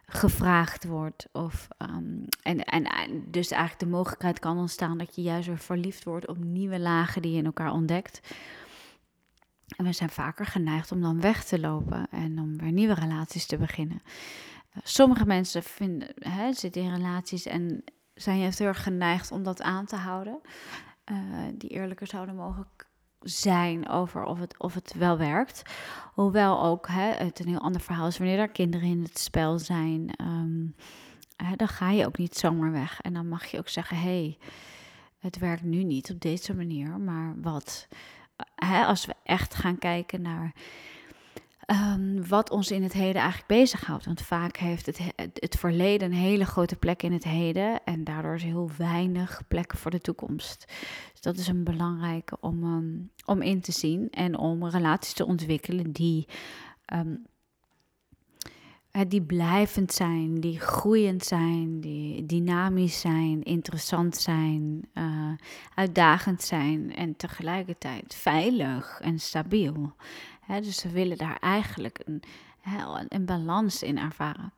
[SPEAKER 1] gevraagd wordt. Of, um, en, en dus eigenlijk de mogelijkheid kan ontstaan dat je juist weer verliefd wordt op nieuwe lagen die je in elkaar ontdekt. En we zijn vaker geneigd om dan weg te lopen en om weer nieuwe relaties te beginnen. Eh, sommige mensen vinden, hè, zitten in relaties en zijn juist heel erg geneigd om dat aan te houden. Uh, die eerlijker zouden mogen zijn over of het, of het wel werkt. Hoewel ook hè, het een heel ander verhaal is wanneer er kinderen in het spel zijn. Um, hè, dan ga je ook niet zomaar weg. En dan mag je ook zeggen: hé, hey, het werkt nu niet op deze manier, maar wat? Hè, als we echt gaan kijken naar um, wat ons in het heden eigenlijk bezighoudt. Want vaak heeft het, het verleden een hele grote plek in het heden en daardoor is heel weinig plek voor de toekomst. Dus dat is een belangrijke om, um, om in te zien en om relaties te ontwikkelen die um, die blijvend zijn, die groeiend zijn, die dynamisch zijn, interessant zijn, uh, uitdagend zijn en tegelijkertijd veilig en stabiel. dus we willen daar eigenlijk een, een balans in ervaren.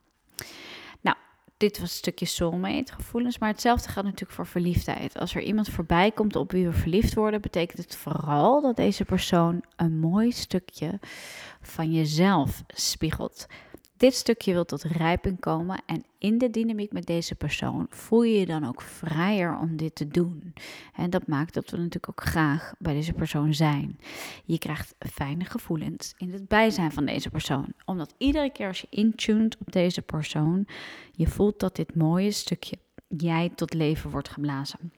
[SPEAKER 1] Nou, dit was een stukje soulmate gevoelens, maar hetzelfde geldt natuurlijk voor verliefdheid. Als er iemand voorbij komt op wie we verliefd worden, betekent het vooral dat deze persoon een mooi stukje van jezelf spiegelt. Dit stukje wil tot rijping komen en in de dynamiek met deze persoon voel je je dan ook vrijer om dit te doen. En dat maakt dat we natuurlijk ook graag bij deze persoon zijn. Je krijgt fijne gevoelens in het bijzijn van deze persoon, omdat iedere keer als je intuned op deze persoon, je voelt dat dit mooie stukje jij tot leven wordt geblazen.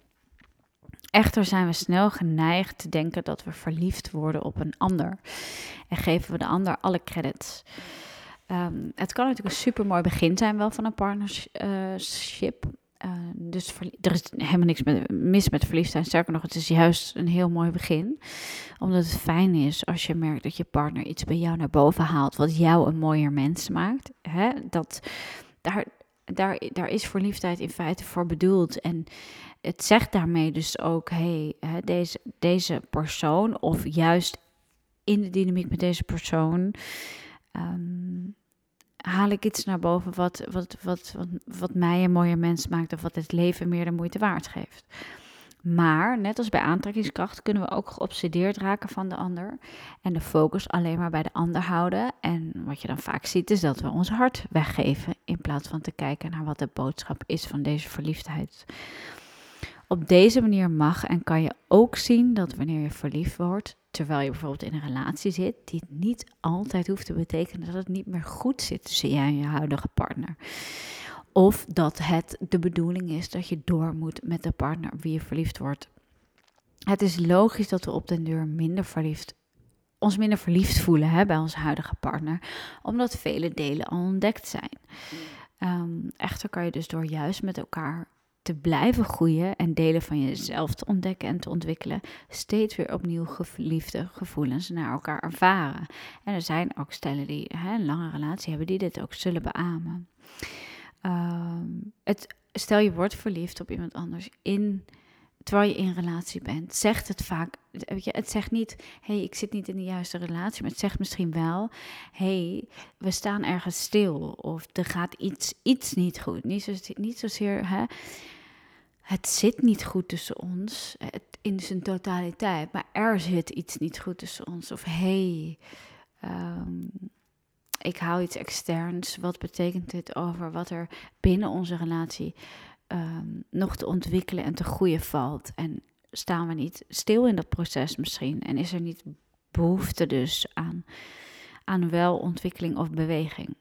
[SPEAKER 1] Echter zijn we snel geneigd te denken dat we verliefd worden op een ander en geven we de ander alle credits. Um, het kan natuurlijk een super mooi begin zijn wel van een partnership. Uh, dus er is helemaal niks mis met verliefd zijn. Sterker nog, het is juist een heel mooi begin. Omdat het fijn is als je merkt dat je partner iets bij jou naar boven haalt. Wat jou een mooier mens maakt. Hè? Dat, daar, daar, daar is verliefdheid in feite voor bedoeld. En het zegt daarmee dus ook: hé, hey, deze, deze persoon, of juist in de dynamiek met deze persoon. Um, haal ik iets naar boven wat, wat, wat, wat, wat mij een mooie mens maakt of wat het leven meer de moeite waard geeft. Maar net als bij aantrekkingskracht kunnen we ook geobsedeerd raken van de ander en de focus alleen maar bij de ander houden. En wat je dan vaak ziet is dat we ons hart weggeven in plaats van te kijken naar wat de boodschap is van deze verliefdheid. Op deze manier mag en kan je ook zien dat wanneer je verliefd wordt, terwijl je bijvoorbeeld in een relatie zit, die niet altijd hoeft te betekenen dat het niet meer goed zit tussen jij en je huidige partner. Of dat het de bedoeling is dat je door moet met de partner wie je verliefd wordt. Het is logisch dat we op den deur minder verliefd, ons minder verliefd voelen hè, bij onze huidige partner, omdat vele delen al ontdekt zijn. Ehm, echter kan je dus door juist met elkaar te blijven groeien en delen van jezelf te ontdekken en te ontwikkelen, steeds weer opnieuw geliefde gevoelens naar elkaar ervaren. En er zijn ook stellen die hè, een lange relatie hebben die dit ook zullen beamen. Ehm, het, stel je wordt verliefd op iemand anders in, terwijl je in relatie bent, zegt het vaak. Het zegt niet, hey, ik zit niet in de juiste relatie, maar het zegt misschien wel, hey, we staan ergens stil of er gaat iets, iets niet goed. Niet, zo, niet zozeer, hè, het zit niet goed tussen ons in zijn totaliteit, maar er zit iets niet goed tussen ons. Of hey, um, ik hou iets externs. Wat betekent dit over wat er binnen onze relatie ehm, nog te ontwikkelen en te groeien valt? En staan we niet stil in dat proces misschien? En is er niet behoefte dus aan, aan wel ontwikkeling of beweging?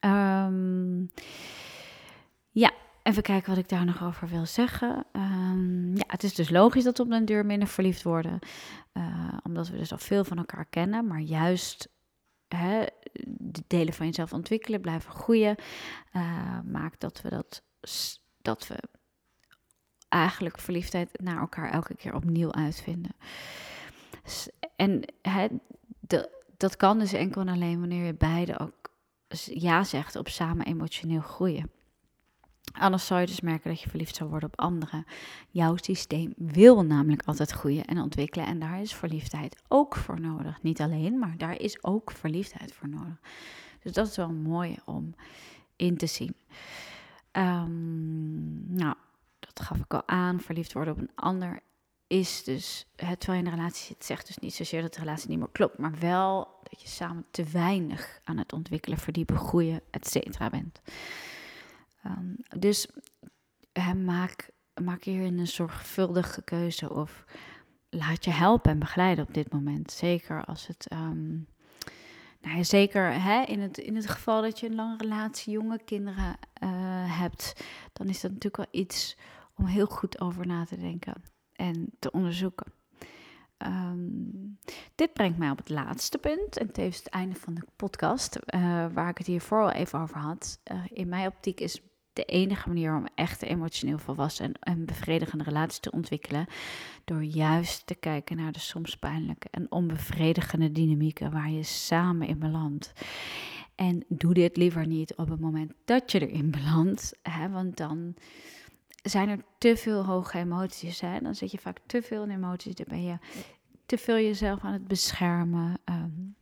[SPEAKER 1] Um, ja, even kijken wat ik daar nog over wil zeggen. Um, ja, het is dus logisch dat we op een deur minder verliefd worden. Uh, omdat we dus al veel van elkaar kennen. Maar juist hè, de delen van jezelf ontwikkelen, blijven groeien, uh, maakt dat we dat, dat we eigenlijk verliefdheid naar elkaar elke keer opnieuw uitvinden. En hè, dat kan dus enkel en alleen wanneer je beide ook ja zegt op samen emotioneel groeien. Anders zou je dus merken dat je verliefd zou worden op anderen. Jouw systeem wil namelijk altijd groeien en ontwikkelen. En daar is verliefdheid ook voor nodig. Niet alleen, maar daar is ook verliefdheid voor nodig. Dus dat is wel mooi om in te zien. Um, nou, dat gaf ik al aan. Verliefd worden op een ander is dus, het, terwijl je in een relatie zit, zegt dus niet zozeer dat de relatie niet meer klopt, maar wel dat je samen te weinig aan het ontwikkelen, verdiepen, groeien, et cetera bent. Um, dus maak, maak hier een zorgvuldige keuze of laat je helpen en begeleiden op dit moment. Zeker als het. Um, nou zeker hè, in, het, in het geval dat je een lange relatie, jonge kinderen uh, hebt, dan is dat natuurlijk wel iets om heel goed over na te denken en te onderzoeken. Um, dit brengt mij op het laatste punt en tevens het einde van de podcast, uh, waar ik het hiervoor al even over had. Uh, in mijn optiek is de enige manier om echt emotioneel volwassen en bevredigende relatie te ontwikkelen. Door juist te kijken naar de soms pijnlijke en onbevredigende dynamieken waar je samen in belandt. En doe dit liever niet op het moment dat je erin belandt, hè, want dan zijn er te veel hoge emoties. Dan zit je vaak te veel in emoties, dan ben je te veel jezelf aan het beschermen. Um,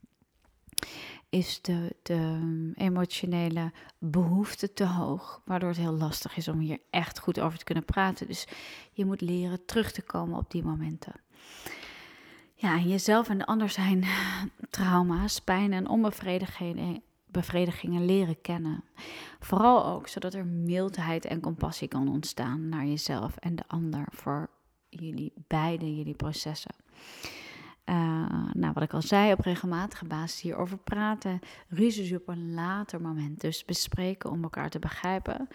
[SPEAKER 1] is de, de emotionele behoefte te hoog, waardoor het heel lastig is om hier echt goed over te kunnen praten. Dus je moet leren terug te komen op die momenten. Ja, jezelf en de ander zijn trauma's, pijn en onbevredigingen bevredigingen leren kennen. Vooral ook zodat er mildheid en compassie kan ontstaan naar jezelf en de ander voor jullie beide, jullie processen. Uh, nou, wat ik al zei, op regelmatige basis hierover praten. Ruzies op een later moment. Dus bespreken om elkaar te begrijpen.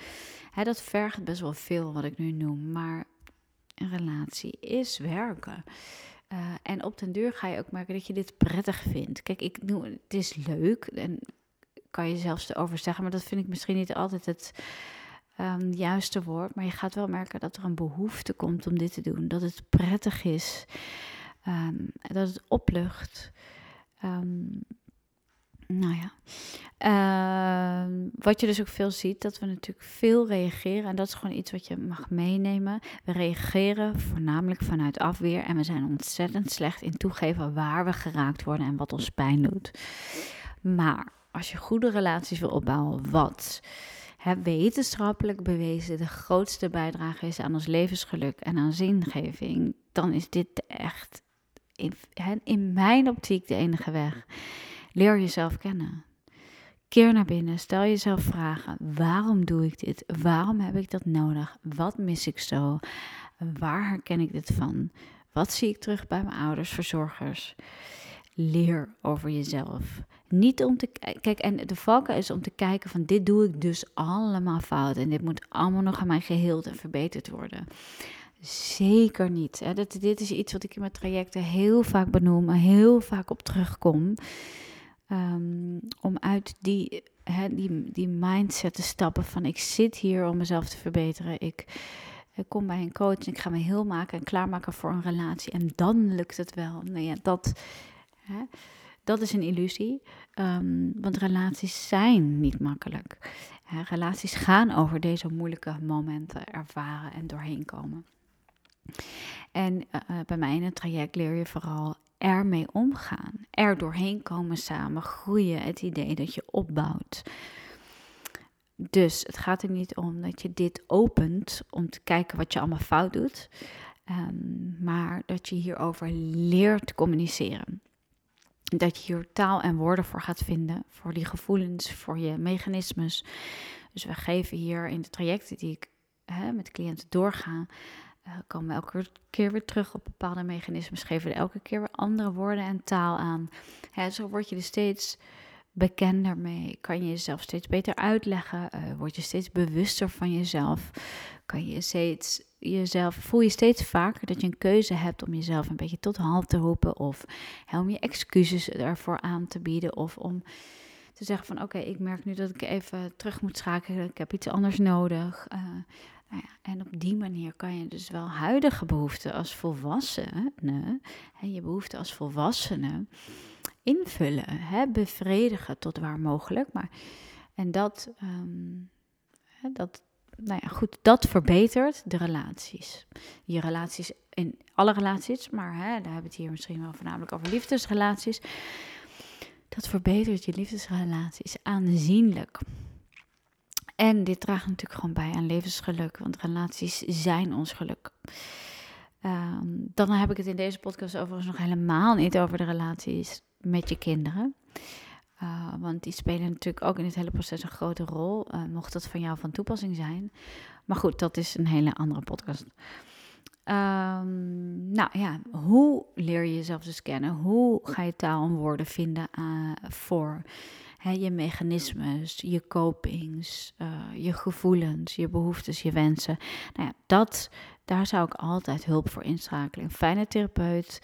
[SPEAKER 1] Hè, dat vergt best wel veel wat ik nu noem. Maar een relatie is werken. Uh, en op den duur ga je ook merken dat je dit prettig vindt. Kijk, ik noem, het is leuk en kan je zelfs erover zeggen, maar dat vind ik misschien niet altijd het um, juiste woord. Maar je gaat wel merken dat er een behoefte komt om dit te doen. Dat het prettig is. Um, dat het oplucht. Um, nou ja. Uh, wat je dus ook veel ziet, dat we natuurlijk veel reageren. En dat is gewoon iets wat je mag meenemen. We reageren voornamelijk vanuit afweer. En we zijn ontzettend slecht in toegeven waar we geraakt worden en wat ons pijn doet. Maar als je goede relaties wil opbouwen, wat hè, wetenschappelijk bewezen de grootste bijdrage is aan ons levensgeluk en aan zingeving, dan is dit echt in, in mijn optiek de enige weg. Leer jezelf kennen. Keer naar binnen, stel jezelf vragen: waarom doe ik dit? Waarom heb ik dat nodig? Wat mis ik zo? Waar herken ik dit van? Wat zie ik terug bij mijn ouders, verzorgers? Leer over jezelf. Niet om te kijk en de valken is om te kijken van dit doe ik dus allemaal fout en dit moet allemaal nog aan mij geheeld en verbeterd worden. Zeker niet. Hè. Dat, dit is iets wat ik in mijn trajecten heel vaak benoem, heel vaak op terugkom. Um, om uit die, hè, die, die mindset te stappen van ik zit hier om mezelf te verbeteren. Ik, ik kom bij een coach en ik ga me heel maken en klaarmaken voor een relatie. En dan lukt het wel. Nou ja, dat, hè, dat is een illusie. Um, want relaties zijn niet makkelijk. Hè, relaties gaan over deze moeilijke momenten ervaren en doorheen komen. En uh, bij mij in het traject leer je vooral ermee omgaan. Er doorheen komen samen, groeien, het idee dat je opbouwt. Dus het gaat er niet om dat je dit opent om te kijken wat je allemaal fout doet, um, maar dat je hierover leert communiceren. Dat je hier taal en woorden voor gaat vinden, voor die gevoelens, voor je mechanismes. Dus we geven hier in de trajecten die ik hè, met cliënten doorga, uh, komen we elke keer weer terug op bepaalde mechanismes, geven we elke keer weer andere woorden en taal aan. Hè, zo word je er steeds bekender mee, kan je jezelf steeds beter uitleggen, uh, word je steeds bewuster van jezelf, kan je steeds jezelf, voel je steeds vaker dat je een keuze hebt om jezelf een beetje tot halt te roepen of hè, om je excuses ervoor aan te bieden of om te zeggen van oké, ik merk nu dat ik even terug moet schakelen, ik heb iets anders nodig. Uh, nou en op die manier kan je dus wel huidige behoeften als volwassene, hè, je behoeften als volwassene, invullen, hè, bevredigen tot waar mogelijk. Maar, en dat, um, dat, nou ja, goed, dat verbetert de relaties. Je relaties in alle relaties, maar hè, daar hebben we het hier misschien wel voornamelijk over liefdesrelaties. Dat verbetert je liefdesrelaties aanzienlijk. En dit draagt natuurlijk gewoon bij aan levensgeluk, want relaties zijn ons geluk. Um, dan heb ik het in deze podcast overigens nog helemaal niet over de relaties met je kinderen. Uh, want die spelen natuurlijk ook in het hele proces een grote rol, uh, mocht dat van jou van toepassing zijn. Maar goed, dat is een hele andere podcast. Um, nou ja, hoe leer je jezelf dus kennen? Hoe ga je taal en woorden vinden uh, voor je mechanismes, je copings, uh, je gevoelens, je behoeftes, je wensen. Nou ja, dat, daar zou ik altijd hulp voor inschakelen. Een fijne therapeut,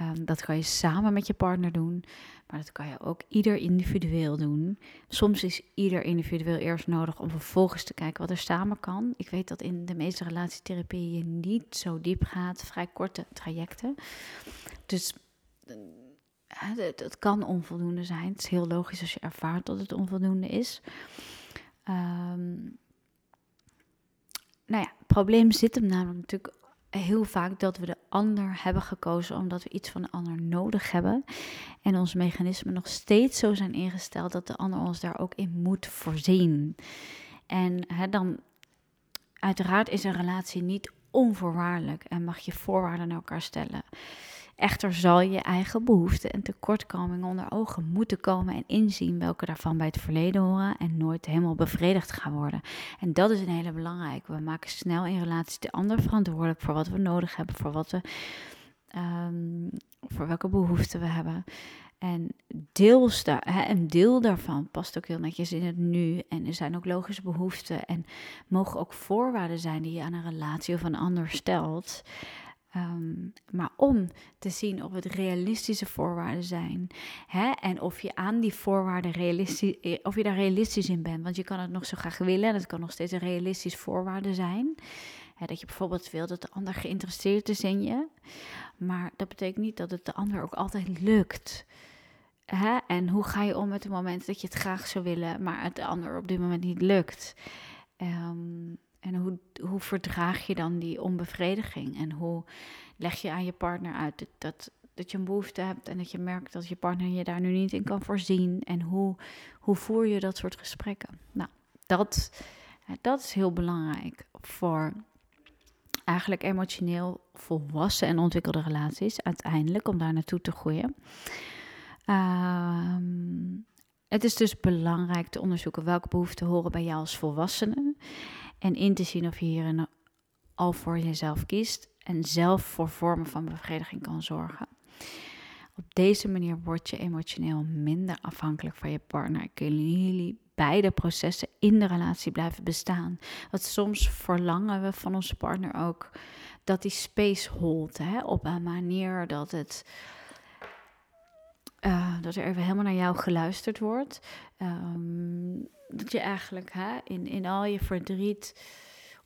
[SPEAKER 1] um, dat kan je samen met je partner doen, maar dat kan je ook ieder individueel doen. Soms is ieder individueel eerst nodig om vervolgens te kijken wat er samen kan. Ik weet dat in de meeste je niet zo diep gaat, vrij korte trajecten. Dus het, kan onvoldoende zijn. Het is heel logisch als je ervaart dat het onvoldoende is. Um, nou ja, het probleem zit hem namelijk natuurlijk heel vaak dat we de ander hebben gekozen omdat we iets van de ander nodig hebben. En onze mechanismen nog steeds zo zijn ingesteld dat de ander ons daar ook in moet voorzien. En dan, uiteraard is een relatie niet onvoorwaardelijk en mag je voorwaarden naar elkaar stellen. Echter zal je eigen behoeften en tekortkomingen onder ogen moeten komen en inzien welke daarvan bij het verleden horen en nooit helemaal bevredigd gaan worden. En dat is een hele belangrijke. We maken snel in relatie de ander verantwoordelijk voor wat we nodig hebben, voor, wat we, um, voor welke behoeften we hebben. En deels daar, hè, een deel daarvan past ook heel netjes in het nu. En er zijn ook logische behoeften en mogen ook voorwaarden zijn die je aan een relatie of een ander stelt. Um, maar om te zien of het realistische voorwaarden zijn. Hè? En of je aan die voorwaarden realistisch, eh, of je daar realistisch in bent. Want je kan het nog zo graag willen. En het kan nog steeds een realistisch voorwaarde zijn. Hè, dat je bijvoorbeeld wil dat de ander geïnteresseerd is in je. Maar dat betekent niet dat het de ander ook altijd lukt. Hè? En hoe ga je om met het moment dat je het graag zou willen, maar het de ander op dit moment niet lukt? Um, en hoe, hoe verdraag je dan die onbevrediging? En hoe leg je aan je partner uit dat, dat, dat je een behoefte hebt en dat je merkt dat je partner je daar nu niet in kan voorzien. En hoe, hoe voer je dat soort gesprekken? Nou, dat, dat is heel belangrijk voor eigenlijk emotioneel volwassen en ontwikkelde relaties uiteindelijk om daar naartoe te groeien. Ehm, het is dus belangrijk te onderzoeken welke behoeften horen bij jou als volwassene en in te zien of je hierin al voor jezelf kiest en zelf voor vormen van bevrediging kan zorgen. Op deze manier word je emotioneel minder afhankelijk van je partner. Kunnen jullie beide processen in de relatie blijven bestaan? Want soms verlangen we van onze partner ook dat die space holdt. Hè? Op een manier dat het. Uh, dat er even helemaal naar jou geluisterd wordt. Um, dat je eigenlijk hè, in, in al je verdriet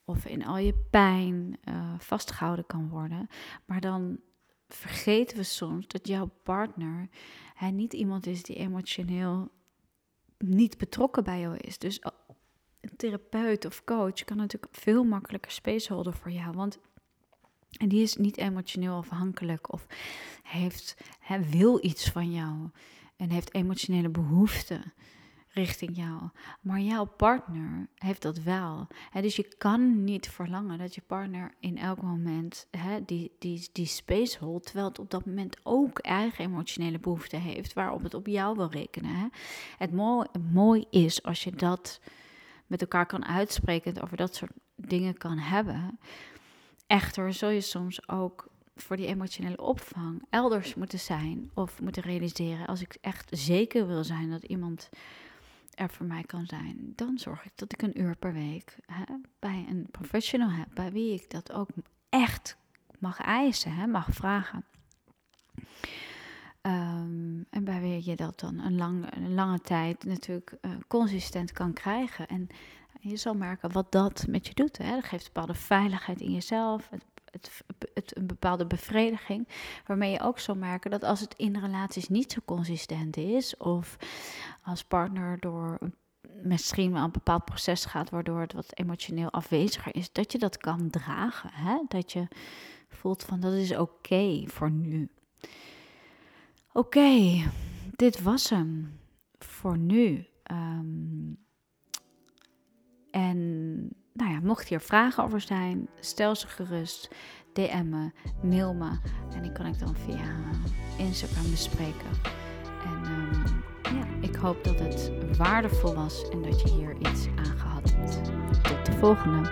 [SPEAKER 1] of in al je pijn uh, vastgehouden kan worden. Maar dan vergeten we soms dat jouw partner niet iemand is die emotioneel niet betrokken bij jou is. Dus een therapeut of coach kan natuurlijk veel makkelijker space holden voor jou. Want en die is niet emotioneel afhankelijk of heeft, hij wil iets van jou en heeft emotionele behoeften richting jou. Maar jouw partner heeft dat wel. dus je kan niet verlangen dat je partner in elk moment die, die, die space holdt, terwijl het op dat moment ook eigen emotionele behoeften heeft, waarop het op jou wil rekenen. Het mooi, mooi is als je dat met elkaar kan uitspreken, over dat soort dingen kan hebben. Echter zul je soms ook voor die emotionele opvang elders moeten zijn of moeten realiseren. Als ik echt zeker wil zijn dat iemand er voor mij kan zijn, dan zorg ik dat ik een uur per week hè, bij een professional heb, bij wie ik dat ook echt mag eisen, hè, mag vragen. Ehm, en bij wie je dat dan een, lang, een lange tijd natuurlijk uh, consistent kan krijgen. En je zal merken wat dat met je doet. Hè. Dat geeft een bepaalde veiligheid in jezelf. Het het, een bepaalde bevrediging. Waarmee je ook zal merken dat als het in relaties niet zo consistent is, of als partner door misschien wel een bepaald proces gaat, waardoor het wat emotioneel afweziger is, dat je dat kan dragen. Hè? Dat je voelt van dat is oké voor nu. Oké, dit was hem voor nu. Um, en nou ja, mocht hier vragen over zijn, stel ze gerust. DM me, mail me. En die kan ik dan via Instagram bespreken. En ehm, ja, ik hoop dat het waardevol was en dat je hier iets aan gehad hebt. Tot de volgende.